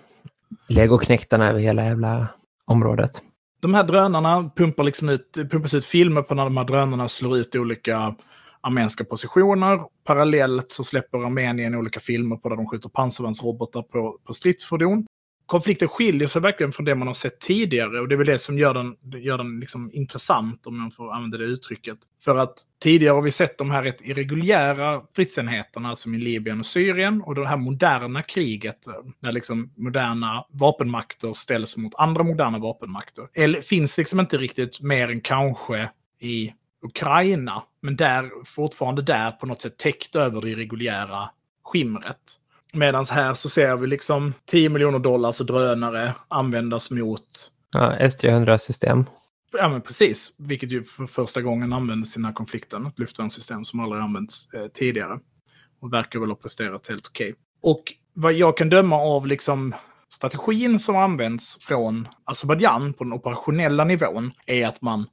legoknektarna över hela jävla området. De här drönarna pumpar liksom ut, pumpas ut filmer på när de här drönarna slår ut olika armenska positioner. Parallellt så släpper Armenien olika filmer på där de skjuter pansarvärnsrobotar på, på stridsfordon. Konflikten skiljer sig verkligen från det man har sett tidigare och det är väl det som gör den, gör den liksom intressant, om man får använda det uttrycket. För att tidigare har vi sett de här rätt irreguljära stridsenheterna som i Libyen och Syrien och det här moderna kriget när liksom moderna vapenmakter ställs mot andra moderna vapenmakter. Eller finns liksom inte riktigt mer än kanske i Ukraina, men där, fortfarande där på något sätt täckt över det reguljära skimret. Medan här så ser vi liksom 10 miljoner dollars drönare användas mot Ja, S300-system. Ja, men precis. Vilket ju för första gången användes i den här konflikten. Ett luftvärnssystem som aldrig använts eh, tidigare. Och verkar väl ha presterat helt okej. Och vad jag kan döma av liksom strategin som används från Azerbajdzjan på den operationella nivån är att man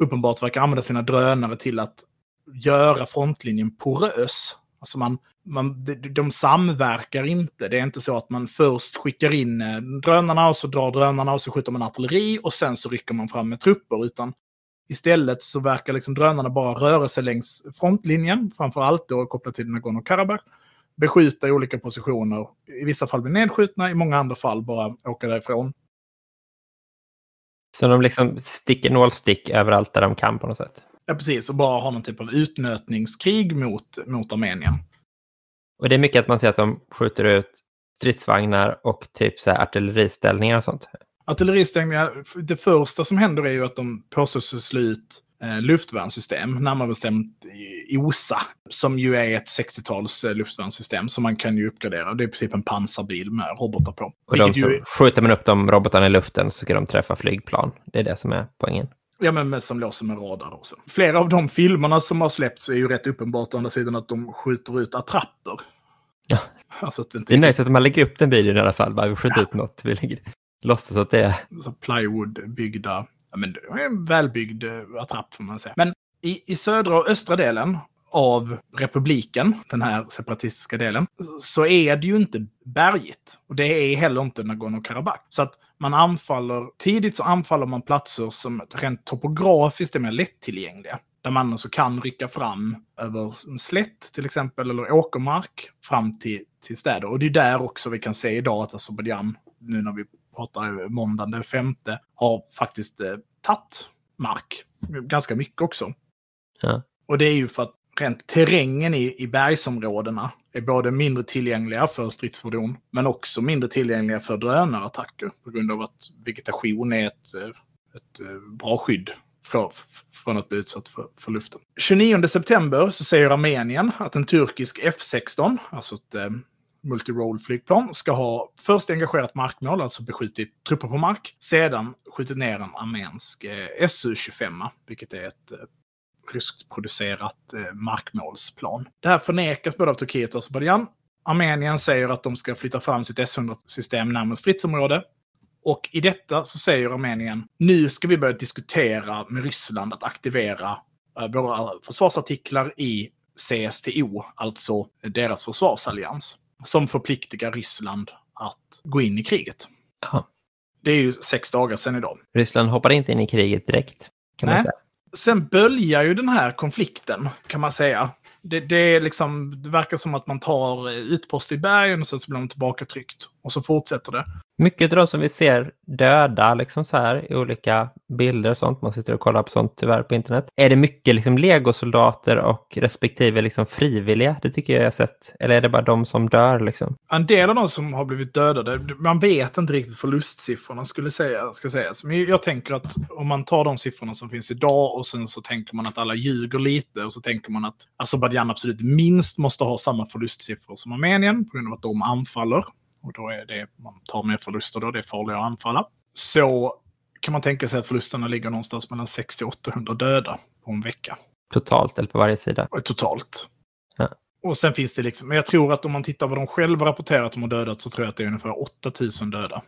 uppenbart verkar använda sina drönare till att göra frontlinjen porös. Alltså man, man, de, de samverkar inte. Det är inte så att man först skickar in eh, drönarna och så drar drönarna och så skjuter man artilleri och sen så rycker man fram med trupper. Utan istället så verkar liksom drönarna bara röra sig längs frontlinjen, framför allt då kopplat till Nagorno-Karabach. Beskjuta i olika positioner. I vissa fall bli nedskjutna, i många andra fall bara åka därifrån. Så de liksom sticker nålstick överallt där de kan på något sätt. Ja, precis. Och bara ha någon typ av utnötningskrig mot, mot Armenien. Och det är mycket att man ser att de skjuter ut stridsvagnar och typ så här artilleriställningar och sånt. Artilleriställningar, det första som händer är ju att de påstås slå ut eh, luftvärnssystem, närmare bestämt OSA, som ju är ett 60-tals eh, luftvärnssystem som man kan ju uppgradera. Det är i princip en pansarbil med robotar på. Och de, ju... Skjuter man upp de robotarna i luften så ska de träffa flygplan. Det är det som är poängen. Ja, men med, som låser med radar också. Flera av de filmerna som har släppts är ju rätt uppenbart å andra sidan att de skjuter ut attrapper. Ja. <laughs> Alltså att det, det är nice att man lägger upp den videon i alla fall. Bara vi skjuter ja. ut något. Vi lägger... låtsas att det är... Så plywood-byggda, ja, men det är en välbyggd eh, attrapp får man säga. Men i, i södra och östra delen av republiken, den här separatistiska delen, så är det ju inte bergigt. Och det är heller inte Nagorno-Karabach. Så att man anfaller, tidigt så anfaller man platser som rent topografiskt är mer lättillgängliga. Där man alltså kan rycka fram över slätt till exempel, eller åkermark, fram till, till städer. Och det är där också vi kan se idag att Azerbajdzjan, nu när vi pratar måndagen den femte, har faktiskt eh, tagit mark. Ganska mycket också. Ja. Och det är ju för att rent terrängen i, i bergsområdena är både mindre tillgängliga för stridsfordon, men också mindre tillgängliga för drönarattacker på grund av att vegetation är ett, eh, ett eh, bra skydd från att bli utsatt för, för luften. 29 september så säger Armenien att en turkisk F16, alltså ett multiroll-flygplan ska ha först engagerat markmål, alltså beskjutit trupper på mark, sedan skjutit ner en armensk eh, Su-25, vilket är ett eh, ryskt producerat eh, markmålsplan. Det här förnekas både av Turkiet och Azerbajdzjan. Armenien säger att de ska flytta fram sitt S-100-system närmare stridsområde. Och i detta så säger Armenien, nu ska vi börja diskutera med Ryssland att aktivera eh, våra försvarsartiklar i CSTO, alltså deras försvarsallians, som förpliktigar Ryssland att gå in i kriget. Aha. Det är ju sex dagar sedan idag. Ryssland hoppar inte in i kriget direkt, kan Nej. man säga. Sen böljar ju den här konflikten, kan man säga. Det, det, är liksom, det verkar som att man tar utpost i bergen och sen så blir de tillbaka tryckt. Och så fortsätter det. Mycket av de som vi ser döda liksom så här i olika bilder och sånt, man sitter och kollar på sånt tyvärr på internet. Är det mycket liksom legosoldater och respektive liksom frivilliga? Det tycker jag jag har sett. Eller är det bara de som dör liksom? En del av de som har blivit dödade, man vet inte riktigt förlustsiffrorna skulle säga, ska sägas. Men jag tänker att om man tar de siffrorna som finns idag och sen så tänker man att alla ljuger lite och så tänker man att Azerbajdzjan absolut minst måste ha samma förlustsiffror som Armenien på grund av att de anfaller och då är det, man tar mer förluster då, det är farligare att anfalla. Så kan man tänka sig att förlusterna ligger någonstans mellan 60 800 döda på en vecka. Totalt eller på varje sida? Totalt. Ja. Och sen finns det liksom, men jag tror att om man tittar vad de själva rapporterar att de har dödat så tror jag att det är ungefär 8000 döda.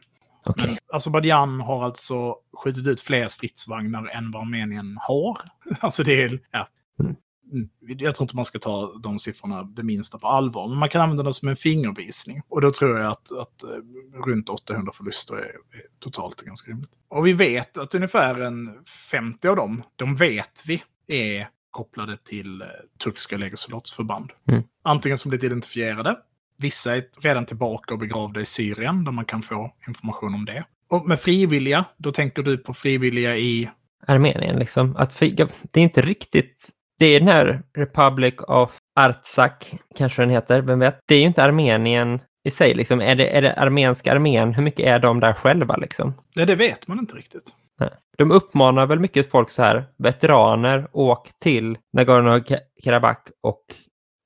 Okay. Men Azerbajdzjan har alltså skjutit ut fler stridsvagnar än vad Armenien har. <laughs> Alltså det är, ja. Mm. Jag tror inte man ska ta de siffrorna det minsta på allvar, men man kan använda det som en fingervisning. Och då tror jag att, att eh, runt 800 förluster är, är totalt ganska rimligt. Och vi vet att ungefär en 50 av dem, de vet vi, är kopplade till eh, turkiska legosoldatsförband. Mm. Antingen som blivit identifierade, vissa är redan tillbaka och begravda i Syrien, där man kan få information om det. Och med frivilliga, då tänker du på frivilliga i Armenien liksom. Att det är inte riktigt det är den här Republic of Artsakh, kanske den heter, vem vet? Det är ju inte Armenien i sig, liksom. Är det, är det armenska armén? Hur mycket är de där själva liksom? Nej, det vet man inte riktigt. Nej. De uppmanar väl mycket folk så här, veteraner, åk till Nagorno-Karabach och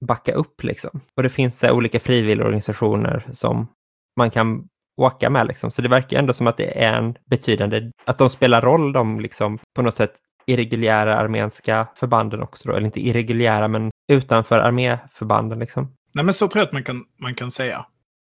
backa upp liksom. Och det finns så här, olika frivilligorganisationer som man kan åka med liksom. Så det verkar ändå som att det är en betydande, att de spelar roll de liksom på något sätt irreguljära armenska förbanden också då, eller inte irreguljära men utanför arméförbanden liksom. Nej men så tror jag att man kan, man kan säga.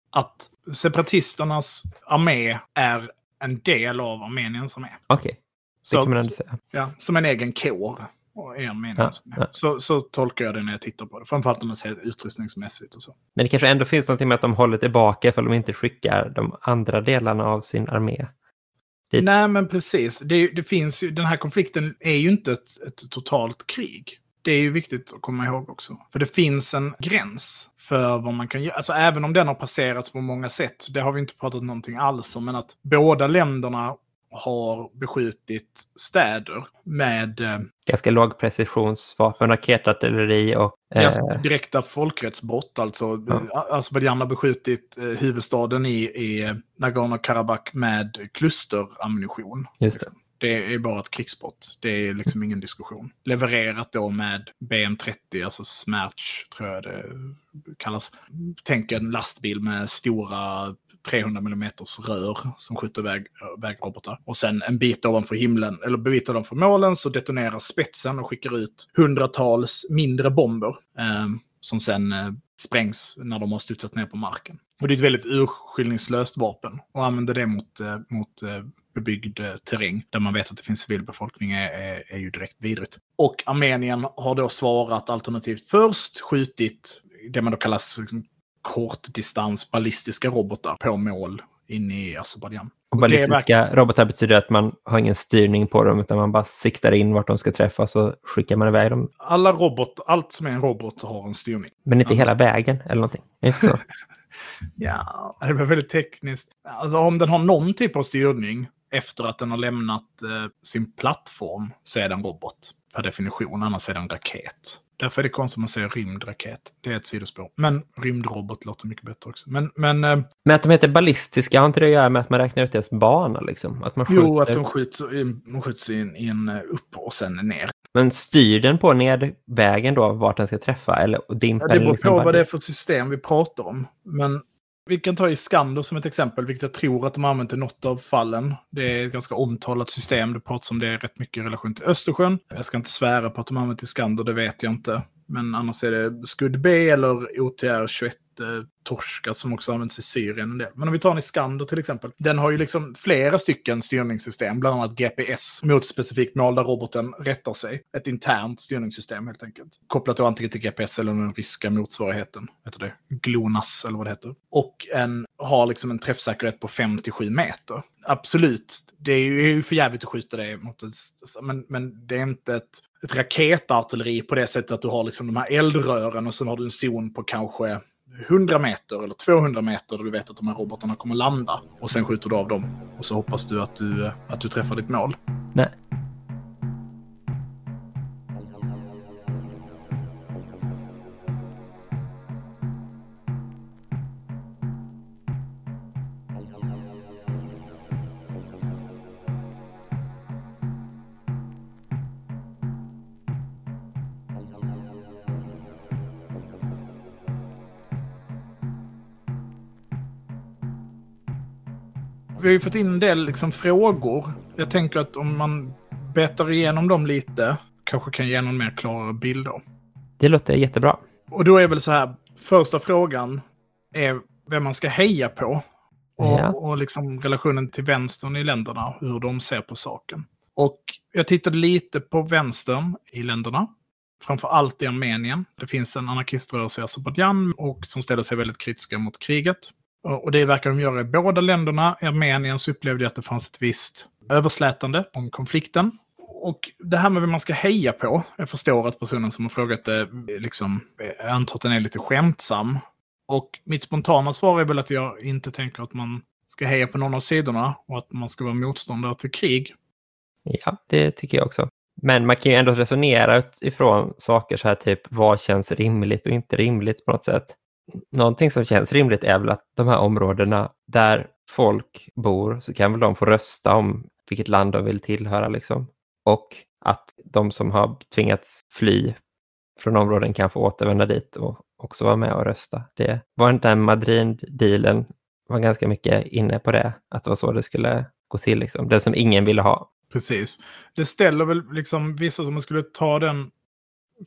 Att separatisternas armé är en del av Armeniens armé. Okej, det Så, kan man ändå säga. ja, som en egen kår. Ja, ja. Så, så tolkar jag det när jag tittar på det. Framförallt om man ser utrustningsmässigt och så. Men det kanske ändå finns någonting med att de håller tillbaka för de inte skickar de andra delarna av sin armé. Det... Nej, men precis. Det, det finns ju, den här konflikten är ju inte ett, ett totalt krig. Det är ju viktigt att komma ihåg också. För det finns en gräns för vad man kan göra. Alltså även om den har passerats på många sätt, det har vi inte pratat någonting alls om, men att båda länderna har beskjutit städer med eh, Ganska lågprecisionsvapen, raketartilleri och... Eh, Ganska direkta folkrättsbrott. Alltså, ja. Azerbajdzjan har beskjutit eh, huvudstaden i, i Nagorno-Karabach med klusterammunition. Just det. Liksom. Det är bara ett krigsbrott. Det är liksom ingen diskussion. Levererat då med BM30, alltså Smerch tror jag det kallas. Tänk en lastbil med stora 300 mm rör som skjuter iväg eh, vägrobotar. Och sen en bit ovanför himlen, eller en bit ovanför målen, så detonerar spetsen och skickar ut hundratals mindre bomber. Eh, som sen eh, sprängs när de har studsat ner på marken. Och det är ett väldigt urskillningslöst vapen. Och använder det mot, eh, mot eh, bebyggd eh, terräng där man vet att det finns civilbefolkning är, är, är ju direkt vidrigt. Och Armenien har då svarat alternativt först skjutit det man då kallas liksom, kortdistans ballistiska robotar på mål inne i Azerbajdzjan. och ballistiska robotar betyder att man har ingen styrning på dem utan man bara siktar in vart de ska träffa så skickar man iväg dem. Alla robot, allt som är en robot har en styrning. Men inte hela vägen eller någonting. Inte så? <laughs> Ja, det blir väldigt tekniskt. Alltså om den har någon typ av styrning efter att den har lämnat eh, sin plattform så är den robot per definition, annars är den raket. Därför är det konstigt att man säger rymdraket. Det är ett sidospår. Men rymdrobot låter mycket bättre också. Men, men eh, Men att de heter ballistiska, har inte det att göra med att man räknar ut deras bana? Liksom? Att man skjuter, jo, att de skjuts, de skjuts in, in eh, upp och sen ner. Men styr den på nedvägen då vart den ska träffa? Eller dimper Ja, det beror liksom på bara vad det är för system vi pratar om. Men vi kan ta Iskander som ett exempel, vilket jag tror att de har använt i något av fallen. Det är ett ganska omtalat system. Det pratas om det rätt mycket i relation till Östersjön. Jag ska inte svära på att de har använt Iskander, det vet jag inte. Men annars är det Scud B eller OTR 21 eh, Torska som också används i Syrien en del. Men om vi tar en Iskander till exempel. Den har ju liksom flera stycken styrningssystem, bland annat GPS, mot ett specifikt mål där roboten rättar sig. Ett internt styrningssystem helt enkelt. Kopplat då antingen till GPS eller den ryska motsvarigheten. Heter det? GLONASS eller vad det heter. Och en har liksom en träffsäkerhet på 5-7 meter. Absolut, det är ju, är ju för jävligt att skjuta det mot ett, men, men det är inte ett, ett raketartilleri på det sättet att du har liksom de här eldrören och sen har du en zon på kanske 100 meter eller 200 meter där du vet att de här robotarna kommer landa. Och sen skjuter du av dem. Och så hoppas du att du, eh, att du träffar ditt mål. Nej. Vi har ju fått in en del liksom, frågor. Jag tänker att om man betar igenom dem lite kanske kan ge någon mer klarare bild då. Det låter jättebra. Och då är väl så här, första frågan är vem man ska heja på. Och, Ja. och liksom relationen till vänstern i länderna, hur de ser på saken. Och jag tittade lite på vänstern i länderna. Framför allt i Armenien. Det finns en anarkiströrelse i Azerbajdzjan och som ställer sig väldigt kritiska mot kriget. Och det verkar de göra i båda länderna. I Armenien så upplevde jag att det fanns ett visst överslätande om konflikten. Och det här med vem man ska heja på. Jag förstår att personen som har frågat det, eh, liksom, jag antar att den är lite skämtsam. Och mitt spontana svar är väl att jag inte tänker att man ska heja på någon av sidorna och att man ska vara motståndare till krig. Ja, det tycker jag också. Men man kan ju ändå resonera utifrån saker så här typ vad känns rimligt och inte rimligt på något sätt. Någonting som känns rimligt är väl att de här områdena där folk bor så kan väl de få rösta om vilket land de vill tillhöra liksom. Och att de som har tvingats fly från områden kan få återvända dit och också vara med och rösta. Det var inte den Madrid-dealen var ganska mycket inne på det, att det var så det skulle gå till. Liksom. Det som ingen ville ha. Precis. Det ställer väl liksom vissa, som man skulle ta den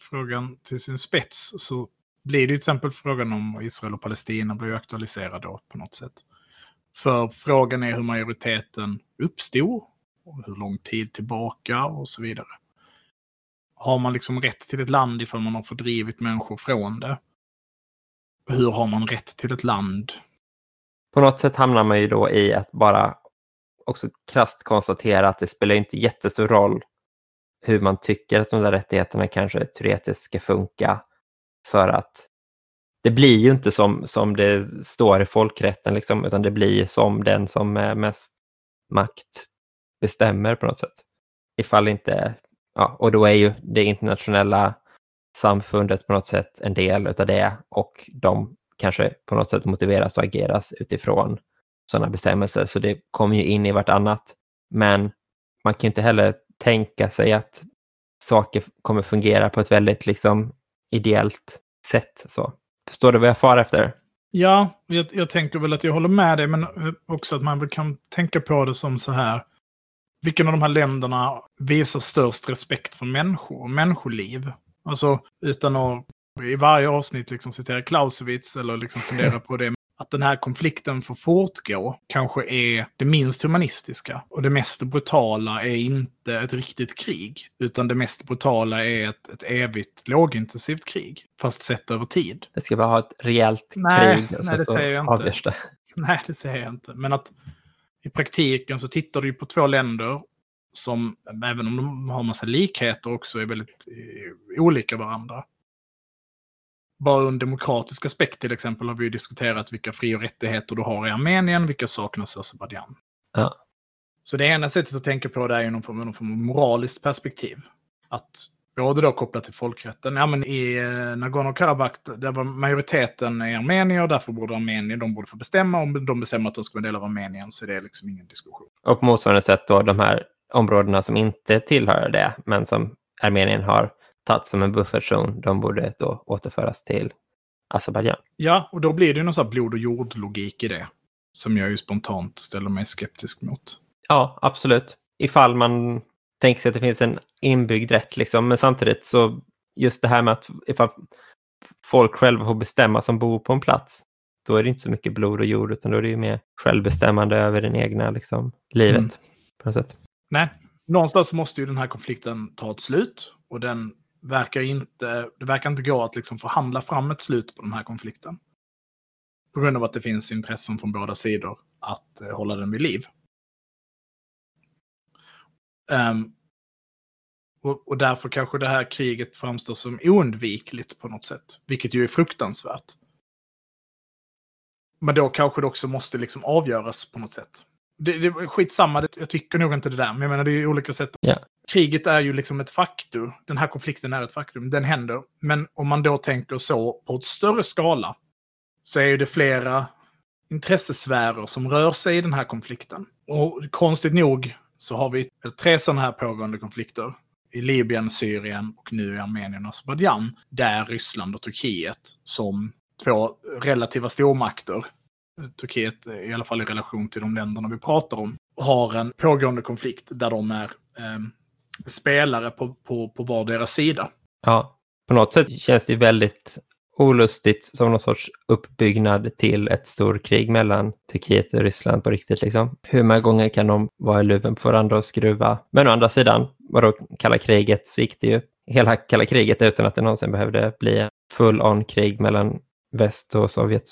frågan till sin spets, så blir det till exempel frågan om Israel och Palestina blir aktualiserad då på något sätt. För frågan är hur majoriteten uppstod, och hur lång tid tillbaka och så vidare. Har man liksom rätt till ett land ifall man har fördrivit människor från det? Hur har man rätt till ett land? På något sätt hamnar man ju då i att bara också krasst konstatera att det spelar inte jättestor roll hur man tycker att de där rättigheterna kanske teoretiskt ska funka. För att det blir ju inte som, som det står i folkrätten, liksom, utan det blir som den som är mest makt bestämmer på något sätt. Ifall inte, ja, och då är ju det internationella samfundet på något sätt en del av det och de kanske på något sätt motiveras och ageras utifrån sådana bestämmelser. Så det kommer ju in i vartannat. Men man kan inte heller tänka sig att saker kommer fungera på ett väldigt liksom ideellt sätt. Så. Förstår du vad jag far efter? Ja, jag, jag tänker väl att jag håller med dig, men också att man kan tänka på det som så här. Vilken av de här länderna visar störst respekt för människor och människoliv? Alltså utan att i varje avsnitt liksom citera Clausewitz eller liksom fundera <laughs> på det. Att den här konflikten får fortgå kanske är det minst humanistiska. Och det mest brutala är inte ett riktigt krig. Utan det mest brutala är ett, ett evigt lågintensivt krig. Fast sett över tid. Det ska bara ha ett rejält nej, krig och nej, det så säger jag avgörs det. <laughs> Nej, det säger jag inte. Men att i praktiken så tittar du på två länder som, även om de har massa likheter också, är väldigt eh, olika varandra. Bara ur en demokratisk aspekt till exempel har vi diskuterat vilka fri och rättigheter du har i Armenien, vilka saknas i Azerbajdzjan. Ja. Så det ena sättet att tänka på det är ju någon form, någon form av moraliskt perspektiv. Att både då kopplat till folkrätten, ja men i eh, Nagorno-Karabakh, där var majoriteten är armenier, därför borde Armenien, de borde få bestämma. Om de bestämmer att de ska vara en del av Armenien så är det liksom ingen diskussion. Och på motsvarande sätt då de här områdena som inte tillhör det, men som Armenien har tagit som en buffertzon, de borde då återföras till Azerbajdzjan. Ja, och då blir det ju någon sån här blod och jord-logik i det. Som jag ju spontant ställer mig skeptisk mot. Ja, absolut. Ifall man tänker sig att det finns en inbyggd rätt, liksom. men samtidigt så just det här med att ifall folk själva får bestämma som bor på en plats, då är det inte så mycket blod och jord, utan då är det ju mer självbestämmande över det egna liksom, livet. Mm. På något sätt. Nej, någonstans måste ju den här konflikten ta ett slut. Och den verkar inte, det verkar inte gå att liksom förhandla fram ett slut på den här konflikten. På grund av att det finns intressen från båda sidor att eh, hålla den vid liv. Um, och, och, därför kanske det här kriget framstår som oundvikligt på något sätt. Vilket ju är fruktansvärt. Men då kanske det också måste liksom avgöras på något sätt. Det, det är skitsamma, det, jag tycker nog inte det där. Men jag menar, det är ju olika sätt. Yeah. Kriget är ju liksom ett faktum. Den här konflikten är ett faktum. Den händer. Men om man då tänker så på ett större skala så är det flera intressesfärer som rör sig i den här konflikten. Och konstigt nog så har vi tre sådana här pågående konflikter. I Libyen, Syrien och nu i Armenien och Azerbajdzjan. Där Ryssland och Turkiet som två relativa stormakter Turkiet, i alla fall i relation till de länderna vi pratar om, har en pågående konflikt där de är eh, spelare på, på, på vardera sida. Ja, på något sätt känns det väldigt olustigt som någon sorts uppbyggnad till ett storkrig mellan Turkiet och Ryssland på riktigt. Liksom. Hur många gånger kan de vara i luven på varandra och skruva? Men å andra sidan, vadå kalla kriget, så gick det ju hela kalla kriget utan att det någonsin behövde bli full on krig mellan väst och Sovjet.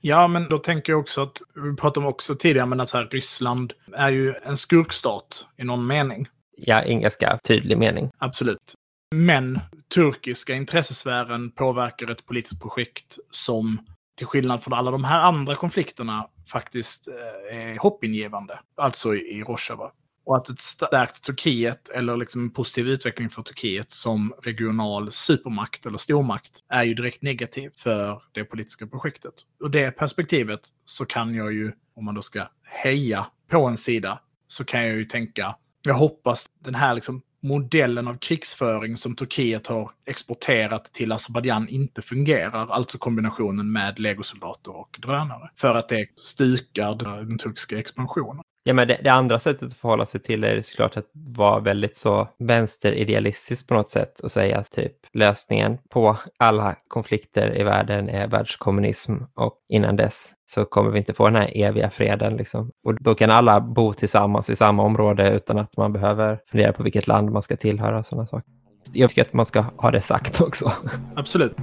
Ja, men då tänker jag också att, vi pratade om också tidigare, men att så här, Ryssland är ju en skurkstat i någon mening. Ja, en ganska tydlig mening. Absolut. Men turkiska intressesfären påverkar ett politiskt projekt som till skillnad från alla de här andra konflikterna faktiskt eh, är hoppingivande. Alltså i Rojava. Och att ett stärkt Turkiet, eller liksom en positiv utveckling för Turkiet som regional supermakt eller stormakt, är ju direkt negativ för det politiska projektet. Ur det perspektivet så kan jag ju, om man då ska heja på en sida, så kan jag ju tänka, jag hoppas den här liksom modellen av krigsföring som Turkiet har exporterat till Azerbajdzjan inte fungerar. Alltså kombinationen med legosoldater och drönare. För att det stukar den turkiska expansionen. Ja, men det, det, andra sättet att förhålla sig till är såklart att vara väldigt så vänsteridealistisk på något sätt och säga att typ lösningen på alla konflikter i världen är världskommunism och innan dess så kommer vi inte få den här eviga freden. Liksom. Och då kan alla bo tillsammans i samma område utan att man behöver fundera på vilket land man ska tillhöra och sådana saker. Jag tycker att man ska ha det sagt också. Absolut.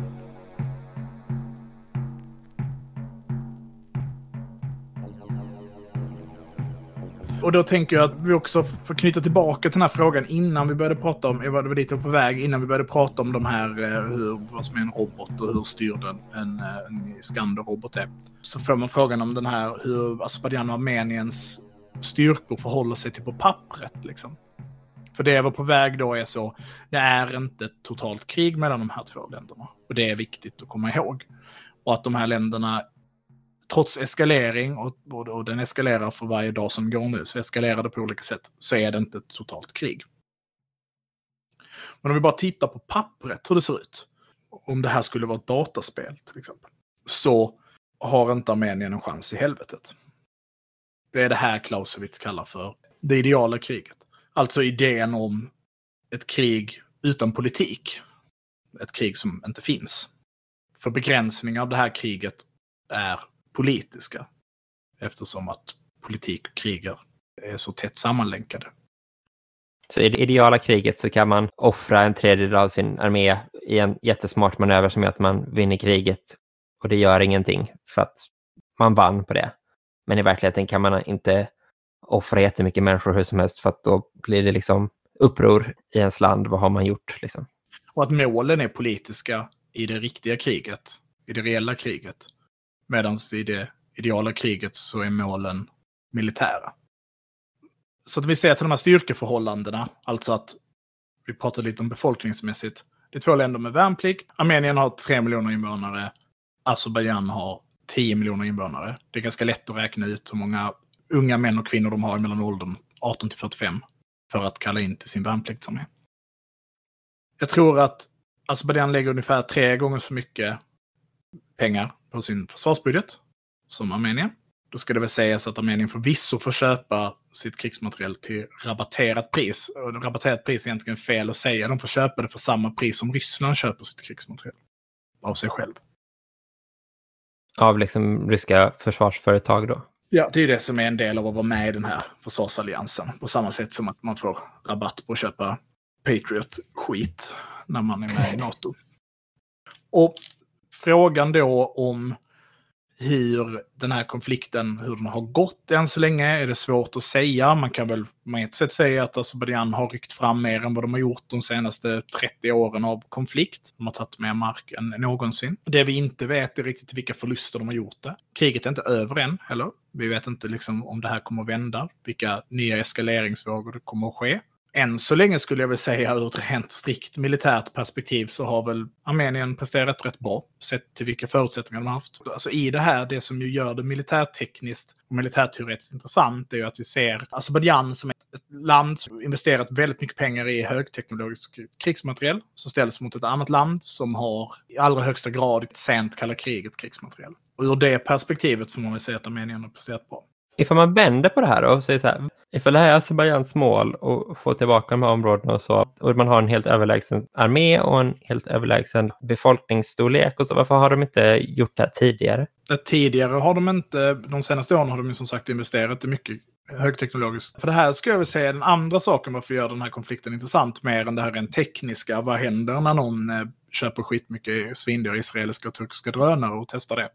Och då tänker jag att vi också får knyta tillbaka till den här frågan innan vi började prata om, jag var lite på väg, innan vi började prata om de här, eh, hur, vad som är en robot och hur styrd en, en, eh, en Skander-robot är. Så får man frågan om den här, hur Azerbajdzjan och Armeniens styrkor förhåller sig till på pappret. Liksom. För det jag var på väg då är så, det är inte ett totalt krig mellan de här två länderna. Och det är viktigt att komma ihåg. Och att de här länderna trots eskalering, och, och, och, den eskalerar för varje dag som går nu, så eskalerar det på olika sätt, så är det inte ett totalt krig. Men om vi bara tittar på pappret, hur det ser ut, om det här skulle vara ett dataspel till exempel, så har inte Armenien en chans i helvetet. Det är det här Clausewitz kallar för det ideala kriget. Alltså idén om ett krig utan politik. Ett krig som inte finns. För begränsning av det här kriget är politiska. Eftersom att politik och krig är så tätt sammanlänkade. Så i det ideala kriget så kan man offra en tredjedel av sin armé i en jättesmart manöver som gör att man vinner kriget och det gör ingenting för att man vann på det. Men i verkligheten kan man inte offra jättemycket människor hur som helst för att då blir det liksom uppror i ens land. Vad har man gjort? Liksom? Och att målen är politiska i det riktiga kriget, i det reella kriget. Medan i det ideala kriget så är målen militära. Så att vi ser till de här styrkeförhållandena, alltså att vi pratar lite om befolkningsmässigt. Det är två länder med värnplikt. Armenien har 3 miljoner invånare. Azerbajdzjan har 10 miljoner invånare. Det är ganska lätt att räkna ut hur många unga män och kvinnor de har mellan åldern 18 till 45 för att kalla in till sin värnpliktsarmé. Jag tror att Azerbajdzjan lägger ungefär tre gånger så mycket pengar på sin försvarsbudget som Armenien. Då ska det väl sägas att Armenien förvisso får köpa sitt krigsmateriel till rabatterat pris. Och rabatterat pris är egentligen fel att säga. De får köpa det för samma pris som Ryssland köper sitt krigsmateriel. Av sig själv. Av liksom ryska försvarsföretag då? Ja, det är det som är en del av att vara med i den här försvarsalliansen. På samma sätt som att man får rabatt på att köpa Patriot-skit när man är med i NATO. Och frågan då om hur den här konflikten, hur den har gått än så länge, är det svårt att säga. Man kan väl på ett sätt säga att Azerbajdzjan har ryckt fram mer än vad de har gjort de senaste 30 åren av konflikt. De har tagit mer mark än någonsin. Det vi inte vet är riktigt vilka förluster de har gjort det. Kriget är inte över än heller. Vi vet inte liksom om det här kommer att vända, vilka nya eskaleringsvågor det kommer att ske än så länge skulle jag väl säga ur ett rent strikt militärt perspektiv så har väl Armenien presterat rätt bra sett till vilka förutsättningar de har haft. Alltså i det här, det som ju gör det militärtekniskt och militärteoretiskt intressant är ju att vi ser Azerbajdzjan som ett, ett land som investerat väldigt mycket pengar i högteknologisk krigsmateriel som ställs mot ett annat land som har i allra högsta grad sent kalla kriget krigsmateriel. Och ur det perspektivet får man väl säga att Armenien har presterat bra ifall man vänder på det här och säger så här, ifall det här är Azerbajdzjans mål och få tillbaka de här områdena och så, och man har en helt överlägsen armé och en helt överlägsen befolkningsstorlek och så, varför har de inte gjort det här tidigare? Tidigare har de inte, de senaste åren har de ju som sagt investerat i mycket högteknologiskt. För det här skulle jag vilja säga är den andra saken varför gör den här konflikten intressant, mer än det här rent tekniska. Vad händer när någon eh, köper skitmycket svindyra israeliska och turkiska drönare och testar det?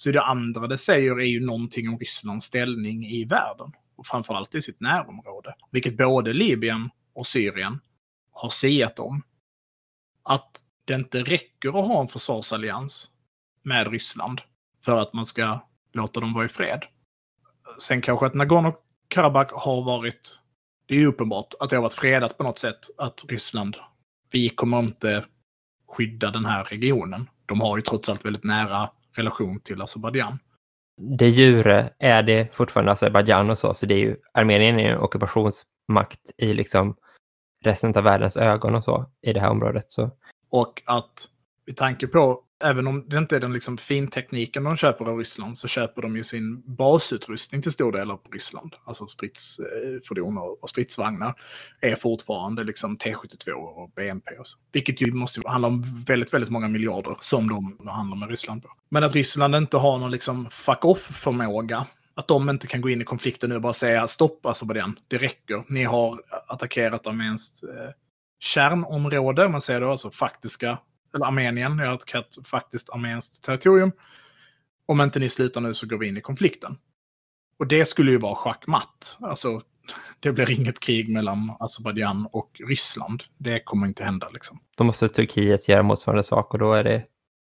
Så det andra det säger är ju någonting om Rysslands ställning i världen. Och framförallt i sitt närområde. Vilket både Libyen och Syrien har siat om. Att det inte räcker att ha en försvarsallians med Ryssland för att man ska låta dem vara i fred. Sen kanske att Nagorno-Karabach har varit, det är ju uppenbart att det har varit fredat på något sätt, att Ryssland, vi kommer inte skydda den här regionen. De har ju trots allt väldigt nära relation till Azerbajdzjan. De jure är det fortfarande Azerbajdzjan och så, så det är ju Armenien är en ockupationsmakt i liksom resten av världens ögon och så i det här området. Så Och att i tanke på, även om det inte är den liksom fintekniken de köper av Ryssland, så köper de ju sin basutrustning till stor del av Ryssland. Alltså stridsfordon eh, och stridsvagnar är fortfarande liksom T72 och BMP och så. Vilket ju måste handla om väldigt, väldigt många miljarder som de handlar med Ryssland på. Men att Ryssland inte har någon liksom fuck off-förmåga att de inte kan gå in i konflikten nu och bara säga stopp alltså Azerbajdzjan, det räcker. Ni har attackerat arméns eh, kärnområde, om man säger då, alltså faktiska, eller Armenien, ni har attackerat faktiskt armenskt territorium. Om inte ni slutar nu så går vi in i konflikten. Och det skulle ju vara schackmatt. Alltså, <laughs> det blir inget krig mellan Azerbajdzjan och Ryssland. Det kommer inte hända liksom. då måste Turkiet göra motsvarande sak och då är det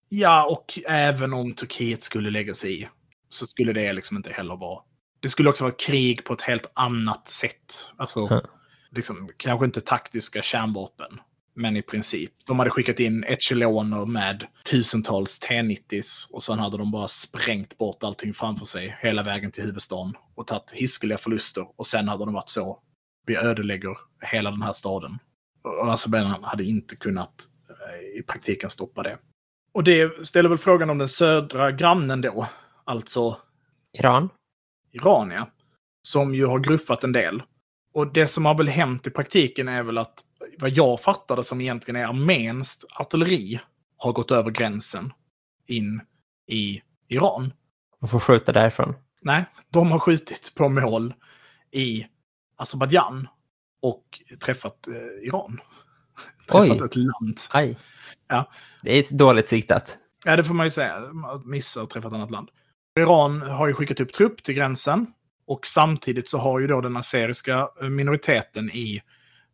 Ja, och även om Turkiet skulle lägga sig i så skulle det liksom inte heller vara... Det skulle också vara ett krig på ett helt annat sätt. Alltså, Mm. liksom, kanske inte taktiska kärnvapen, men i princip. De hade skickat in echeloner med tusentals T-90s och sen hade de bara sprängt bort allting framför sig hela vägen till huvudstaden och tagit hiskeliga förluster. Och sen hade de varit så, vi ödelägger hela den här staden. Och Azerbajdzjan hade inte kunnat eh, i praktiken stoppa det. Och det ställer väl frågan om den södra grannen då, alltså Iran. Iran, ja. Som ju har gruffat en del. Och det som har väl hänt i praktiken är väl att vad jag fattade som egentligen är armenskt artilleri har gått över gränsen in i Iran. Man får skjuta därifrån. Nej, de har skjutit på mål i Azerbajdzjan och träffat eh, Iran. <laughs> Oj. träffat ett land. Aj. Ja. Det är dåligt siktat. Ja, det får man ju säga. Missa och träffa ett annat land. Iran har ju skickat upp trupp till gränsen. Och samtidigt så har ju då den azeriska eh, minoriteten i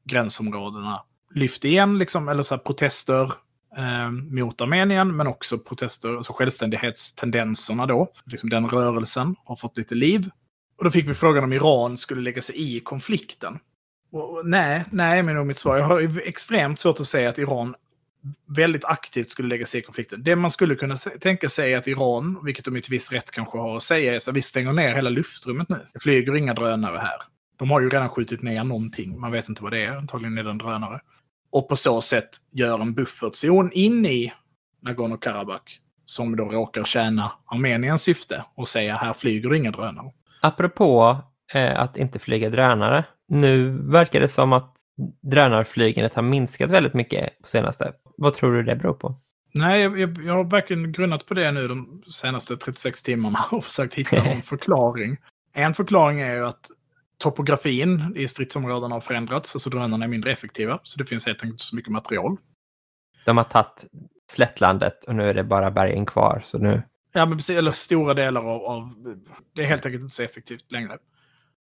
gränsområdena lyft igen, liksom, eller så här protester eh, mot Armenien, men också protester, alltså självständighetstendenserna då. Liksom den rörelsen har fått lite liv. Och då fick vi frågan om Iran skulle lägga sig i konflikten. Och, och nej, nej, men nog mitt svar. Jag har ju extremt svårt att säga att Iran väldigt aktivt skulle lägga sig i konflikten. Det man skulle kunna tänka sig är att Iran, vilket de ju till viss rätt kanske har att säga, är så att vi stänger ner hela luftrummet nu. Det flyger inga drönare här. De har ju redan skjutit ner någonting, man vet inte vad det är, antagligen är det en drönare. Och på så sätt gör en buffertzon in i Nagorno-Karabach som då råkar tjäna Armeniens syfte och säga här flyger det inga drönare. Apropå eh, att inte flyga drönare. Nu verkar det som att drönarflygandet har minskat väldigt mycket på senaste. Vad tror du det beror på? Nej, jag, jag, jag har verkligen grunnat på det nu de senaste 36 timmarna <laughs> och försökt hitta någon <laughs> förklaring. En förklaring är ju att topografin i stridsområdena har förändrats, alltså drönarna är mindre effektiva, så det finns helt enkelt inte så mycket material. De har tagit slättlandet och nu är det bara bergen kvar. Så nu, Ja, men precis, eller stora delar av, av... Det är helt enkelt inte så effektivt längre.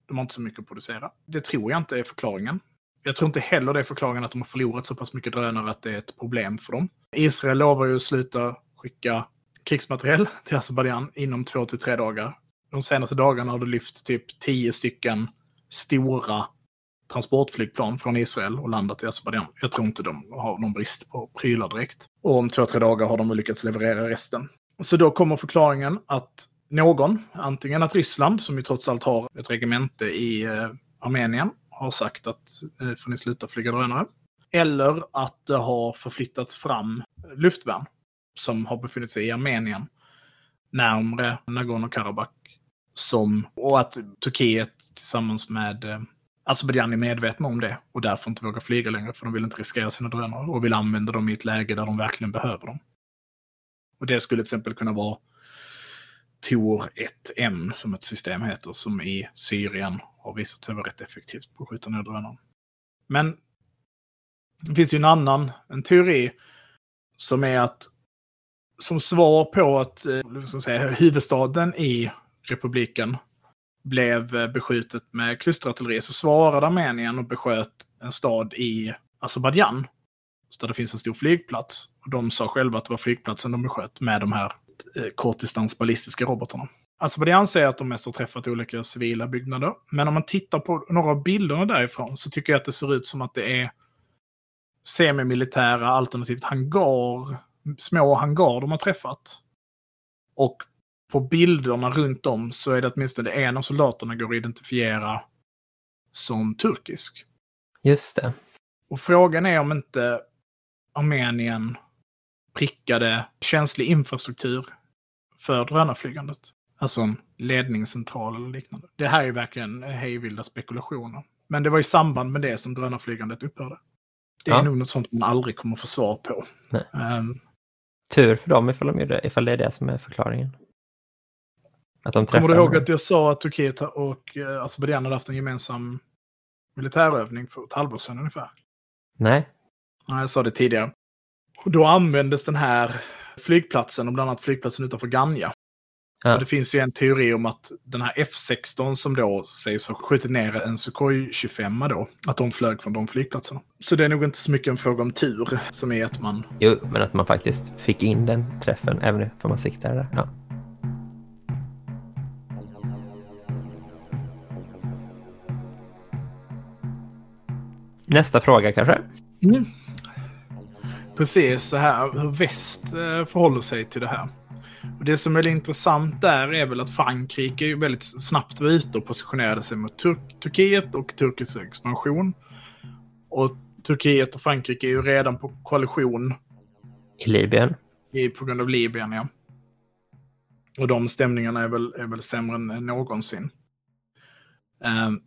De har inte så mycket att producera. Det tror jag inte är förklaringen. Jag tror inte heller det är förklaringen att de har förlorat så pass mycket drönare att det är ett problem för dem. Israel lovar ju att sluta skicka krigsmateriel <laughs> till Azerbajdzjan inom två till tre dagar. De senaste dagarna har det lyft typ tio stycken stora transportflygplan från Israel och landat i Azerbajdzjan. Jag tror inte de har någon brist på prylar direkt. Och om två, tre dagar har de lyckats leverera resten. Så då kommer förklaringen att någon, antingen att Ryssland, som ju trots allt har ett regemente i eh, Armenien, har sagt att nu får ni sluta flyga drönare. Eller att det har förflyttats fram luftvärn som har befunnit sig i Armenien närmre Nagorno-Karabach. Som, och att Turkiet tillsammans med eh, Azerbajdzjan är medvetna om det och därför inte vågar flyga längre för de vill inte riskera sina drönare och vill använda dem i ett läge där de verkligen behöver dem. Och det skulle till exempel kunna vara Tor 1M som ett system heter, som i Syrien har visat sig vara rätt effektivt på att skjuta ner drönaren. Men det finns ju en annan en teori som är att som svar på att liksom säga, huvudstaden i republiken blev eh, beskjutet med klusterartilleri så svarade Armenien och besköt en stad i Azerbajdzjan. Där det finns en stor flygplats. Och de sa själva att det var flygplatsen de besköt med de här eh, kortdistansballistiska kortdistans ballistiska robotarna. Azerbajdzjan säger att de mest har träffat olika civila byggnader. Men om man tittar på några av bilderna därifrån så tycker jag att det ser ut som att det är semimilitära alternativt hangar, små hangar de har träffat. Och på bilderna runt om så är det åtminstone en av soldaterna går att identifiera som turkisk. just det. Och frågan är om inte Armenien prickade känslig infrastruktur för drönarflygandet. Alltså en ledningscentral eller liknande. Det här är verkligen hejvilda spekulationer. Men det var i samband med det som drönarflygandet upphörde. Det är Ja. nog något sånt man aldrig kommer få svar på. Nej. Ehm, Tur för dem ifall, de gjorde, ifall det är det som är förklaringen. Att de kommer du ihåg att jag sa att Turkiet och eh, Azerbajdzjan hade haft en gemensam militärövning för ett halvår sedan ungefär? Nej. Ja, jag sa det tidigare. Då användes den här flygplatsen, och bland annat flygplatsen utanför Ganja. Ja. Och det finns ju en teori om att den här F16 som då sägs ha skjutit ner en Sukhoi 25 då, att de flög från de flygplatserna. Så det är nog inte så mycket en fråga om tur, som är att man... Jo, men att man faktiskt fick in den träffen, även om man siktade där. Ja. Nästa fråga kanske? Mm. Precis så här, hur väst eh, förhåller sig till det här. Och det som är intressant där är väl att Frankrike ju väldigt snabbt var ute och positionerade sig mot Tur- Turkiet och turkisk expansion. Och Turkiet och Frankrike är ju redan på koalition I Libyen? i, på grund av Libyen, ja. Och de stämningarna är väl, är väl sämre än någonsin. Ehm,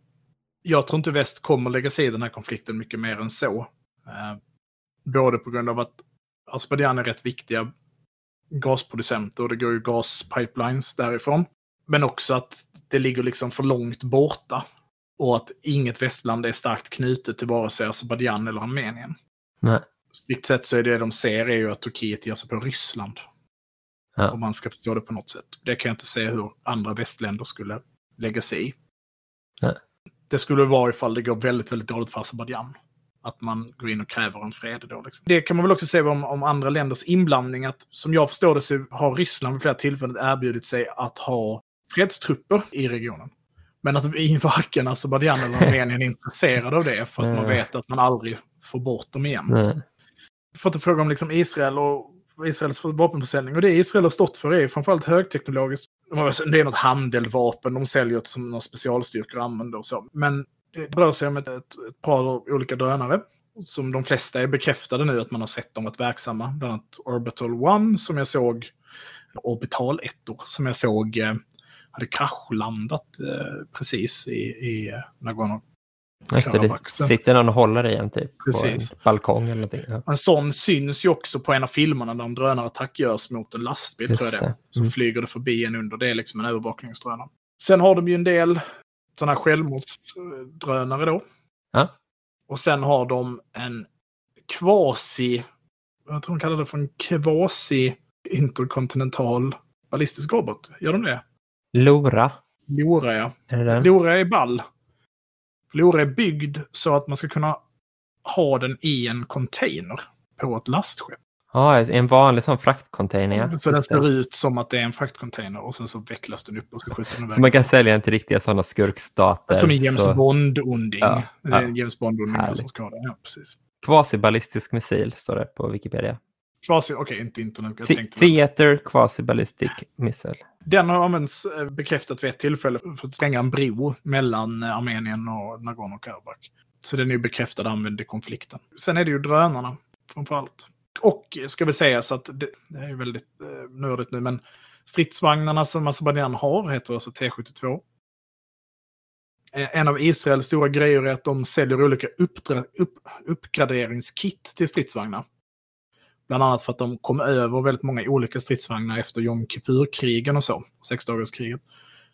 jag tror inte väst kommer lägga sig i den här konflikten mycket mer än så. Ehm, både på grund av att Azerbajdzjan är rätt viktiga gasproducenter och det går ju gaspipelines därifrån. Men också att det ligger liksom för långt borta. Och att inget västland är starkt knutet till vare sig Azerbajdzjan eller Armenien. Nej. Strikt sett så är det de ser är ju att Turkiet ger sig på Ryssland. Ja. Om man ska förstå det på något sätt. Det kan jag inte se hur andra västländer skulle lägga sig i. Nej. Det skulle vara ifall det går väldigt, väldigt dåligt för Azerbajdzjan. Att man går in och kräver en fred då. Liksom. Det kan man väl också se om, om andra länders inblandning. Att, som jag förstår det så har Ryssland vid flera tillfällen erbjudit sig att ha fredstrupper i regionen. Men att <laughs> varken Azerbajdzjan eller Armenien är intresserade av det. För att man vet att man aldrig får bort dem igen Nej. fått en fråga om liksom Israel och Israels vapenförsäljning. Och det Israel har stått för är framförallt högteknologiskt. De har- Det är något handeldvapen de säljer som några specialstyrkor använder och så. Men det rör sig om ett, ett, ett par olika drönare. Som de flesta är bekräftade nu att man har sett dem varit verksamma. Bland annat Orbital One som jag såg, Orbital 1 som jag såg eh, hade kraschlandat eh, precis i, i Nagorno Just det, sitter någon och håller i en typ Precis. på en balkong eller någonting. Ja. En sån syns ju också på en av filmerna där en drönarattack görs mot en lastbil, Just tror jag det. det. Så Mm. flyger det förbi en under. Det är liksom en övervakningsdrönare. Sen har de ju en del sådana självmordsdrönare då. Ja. Och sen har de en kvasi, jag tror de kallar det för en kvasi interkontinental ballistisk robot. Gör de det? Lora, Lora, ja. är det? Lora är ball. Lora är byggd så att man ska kunna ha den i en container på ett lastskepp. Ja, en vanlig sån fraktcontainer. Ja. Så den ser ut som att det är en fraktcontainer och sen så vecklas den upp och så skjuter den Så iväg. man kan sälja den till riktiga sådana skurkstater. Som en James så- Bond-onding. Ja, Det är ja. James Bond-onding som ska ha den. Ja, precis. Kvasiballistisk missil står det på Wikipedia. Kvasi, okej, inte internet. Jag tänkte Theater Quasi-Ballistic Missile. Den har använts eh, bekräftat vid ett tillfälle för att spränga en bro mellan eh, Armenien och Nagorno-Karabach. Så den är ju bekräftad använd i konflikten. Sen är det ju drönarna, framför-allt. Och ska vi säga så att det, det är ju väldigt eh, nördigt nu, men stridsvagnarna som Azerbajdzjan har heter alltså T72. Eh, en av Israels stora grejer är att de säljer olika uppdra- upp, uppgraderingskit till stridsvagnar. Bland annat för att de kom över väldigt många olika stridsvagnar efter Jom Kippur-krigen och så, sexdagarskriget.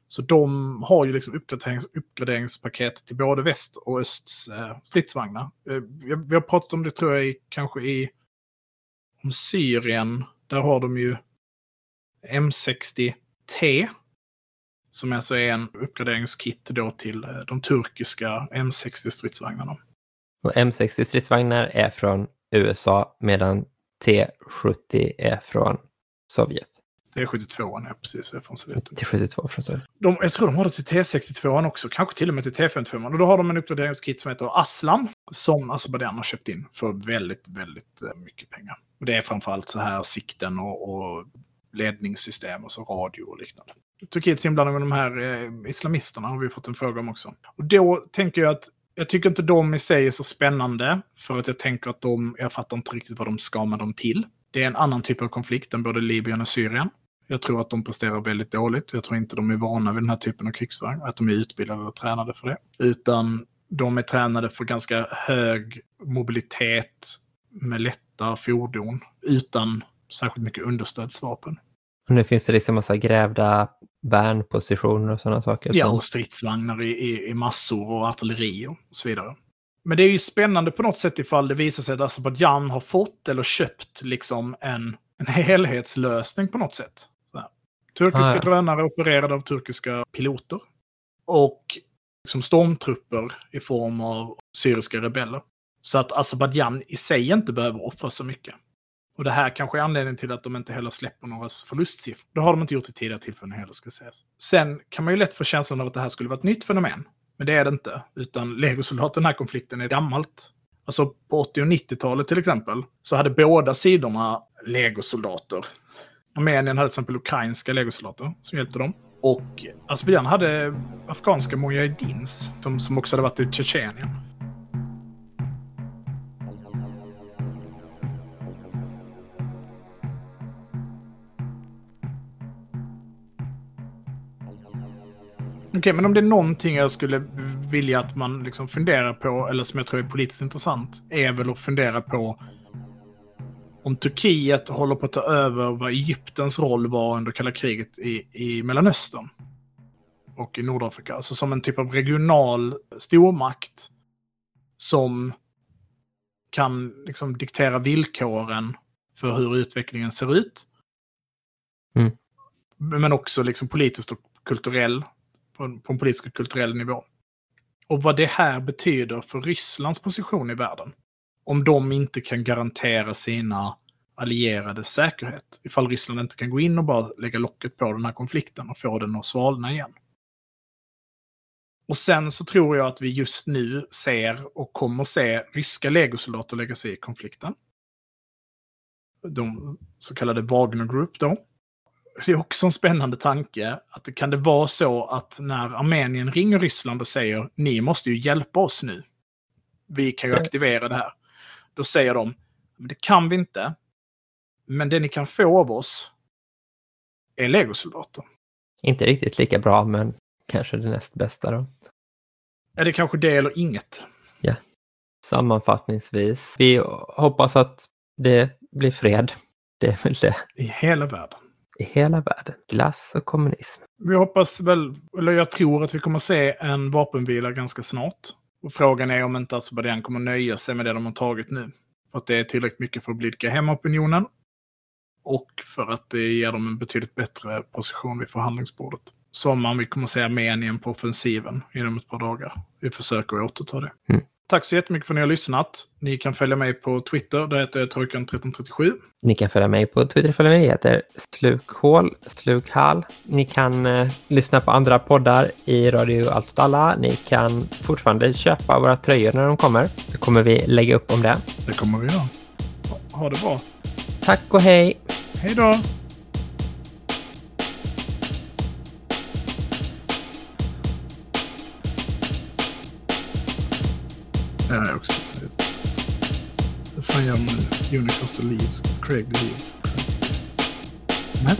Så de har ju liksom uppgraderings, uppgraderingspaket till både väst och östs eh, stridsvagnar. Eh, vi, har- vi har pratat om det tror jag i, kanske i om Syrien. Där har de ju M60T. Som alltså är en uppgraderingskit då till eh, de turkiska M60-stridsvagnarna. Och M60-stridsvagnar är från USA medan T70 är från Sovjet. T72 är precis är från Sovjet. T72 från Sovjet. De, jag tror de har det till T62 också, kanske till och med till T52. Och då har de en uppgraderingskit som heter Aslan, som Azerbajdzjan har köpt in för väldigt, väldigt eh, mycket pengar. Och det är framförallt så här sikten och, och ledningssystem och så radio och liknande. Turkiets inblandning med de här eh, islamisterna har vi fått en fråga om också. Och då tänker jag att Jag tycker inte de i sig är så spännande, för att jag tänker att de, jag fattar inte riktigt vad de ska med dem till. Det är en annan typ av konflikt än både Libyen och Syrien. Jag tror att de presterar väldigt dåligt. Jag tror inte de är vana vid den här typen av krigsföring, att de är utbildade och tränade för det. Utan de är tränade för ganska hög mobilitet med lätta fordon utan särskilt mycket understödsvapen. Och nu finns det liksom massa grävda värnpositioner och sådana saker. Ja, och stridsvagnar i, i, i massor och artilleri och så vidare. Men det är ju spännande på något sätt ifall det visar sig att Azerbajdzjan har fått eller köpt liksom en, en <laughs> helhetslösning på något sätt. Turkiska Ah, ja. drönare opererade av turkiska piloter. Och liksom stormtrupper i form av syriska rebeller. Så att Azerbajdzjan i sig inte behöver offra så mycket. Och det här kanske är anledningen till att de inte heller släpper några förlustsiffror. Det har de inte gjort i tidigare tillfällen heller, ska sägas. Sen kan man ju lätt få känslan av att det här skulle vara ett nytt fenomen. Men det är det inte. Utan legosoldaten, den här konflikten är gammalt. Alltså på 80 och 90-talet till exempel, så hade båda sidorna legosoldater. Armenien hade till exempel ukrainska legosoldater som hjälpte dem. Och Azerbajdzjan hade afghanska mujahedins som, som också hade varit i Tjetjenien. Okej, men om det är någonting jag skulle vilja att man liksom funderar på, eller som jag tror är politiskt intressant, är väl att fundera på om Turkiet håller på att ta över vad Egyptens roll var under kalla kriget i, i Mellanöstern och i Nordafrika. Alltså som en typ av regional stormakt som kan liksom diktera villkoren för hur utvecklingen ser ut. Mm. Men också liksom politiskt och kulturell, på en, på en politisk och kulturell nivå. Och vad det här betyder för Rysslands position i världen. Om de inte kan garantera sina allierade säkerhet. Ifall Ryssland inte kan gå in och bara lägga locket på den här konflikten och få den att svalna igen. Och sen så tror jag att vi just nu ser och kommer se ryska legosoldater lägga sig i konflikten. De så kallade Wagner Group då. Det är också en spännande tanke. att det Kan det vara så att när Armenien ringer Ryssland och säger ni måste ju hjälpa oss nu. Vi kan ju Ja. aktivera det här. Då säger de "Men det kan vi inte. Men det ni kan få av oss är legosoldater. Inte riktigt lika bra, men kanske det näst bästa då. Är det kanske det eller inget? Sammanfattningsvis, vi hoppas att det blir fred. Det är väl det. I hela världen. I hela världen. Glass och kommunism. Vi hoppas väl, eller jag tror att vi kommer se en vapenvila ganska snart. Och frågan är om inte Azerbajdzjan kommer nöja sig med det de har tagit nu. För att det är tillräckligt mycket för att blidka hem opinionen. Och för att det ger dem en betydligt bättre position vid förhandlingsbordet. Sommaren vi kommer se Armenien på offensiven inom ett par dagar. Vi försöker återta det. Mm. Tack så jättemycket för att ni har lyssnat. Ni kan följa mig på Twitter, där heter jag Trojkan1337. Ni kan följa mig på Twitter, följa mig, det heter Slukhål, Slukhall. Ni kan eh, lyssna på andra poddar i Radio Allt åt alla. Ni kan fortfarande köpa våra tröjor när de kommer. Då kommer vi lägga upp om det. Det kommer vi göra. Ha- Ha det bra. Tack och hej! Hej då! Det har också så. Vad fan gör man nu? Unicast och Leave. Craig Leave. Men?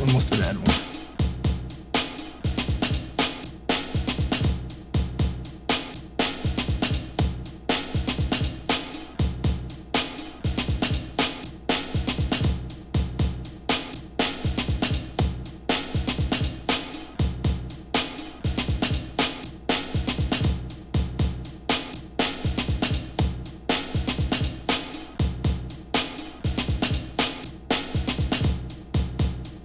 Man måste lära det.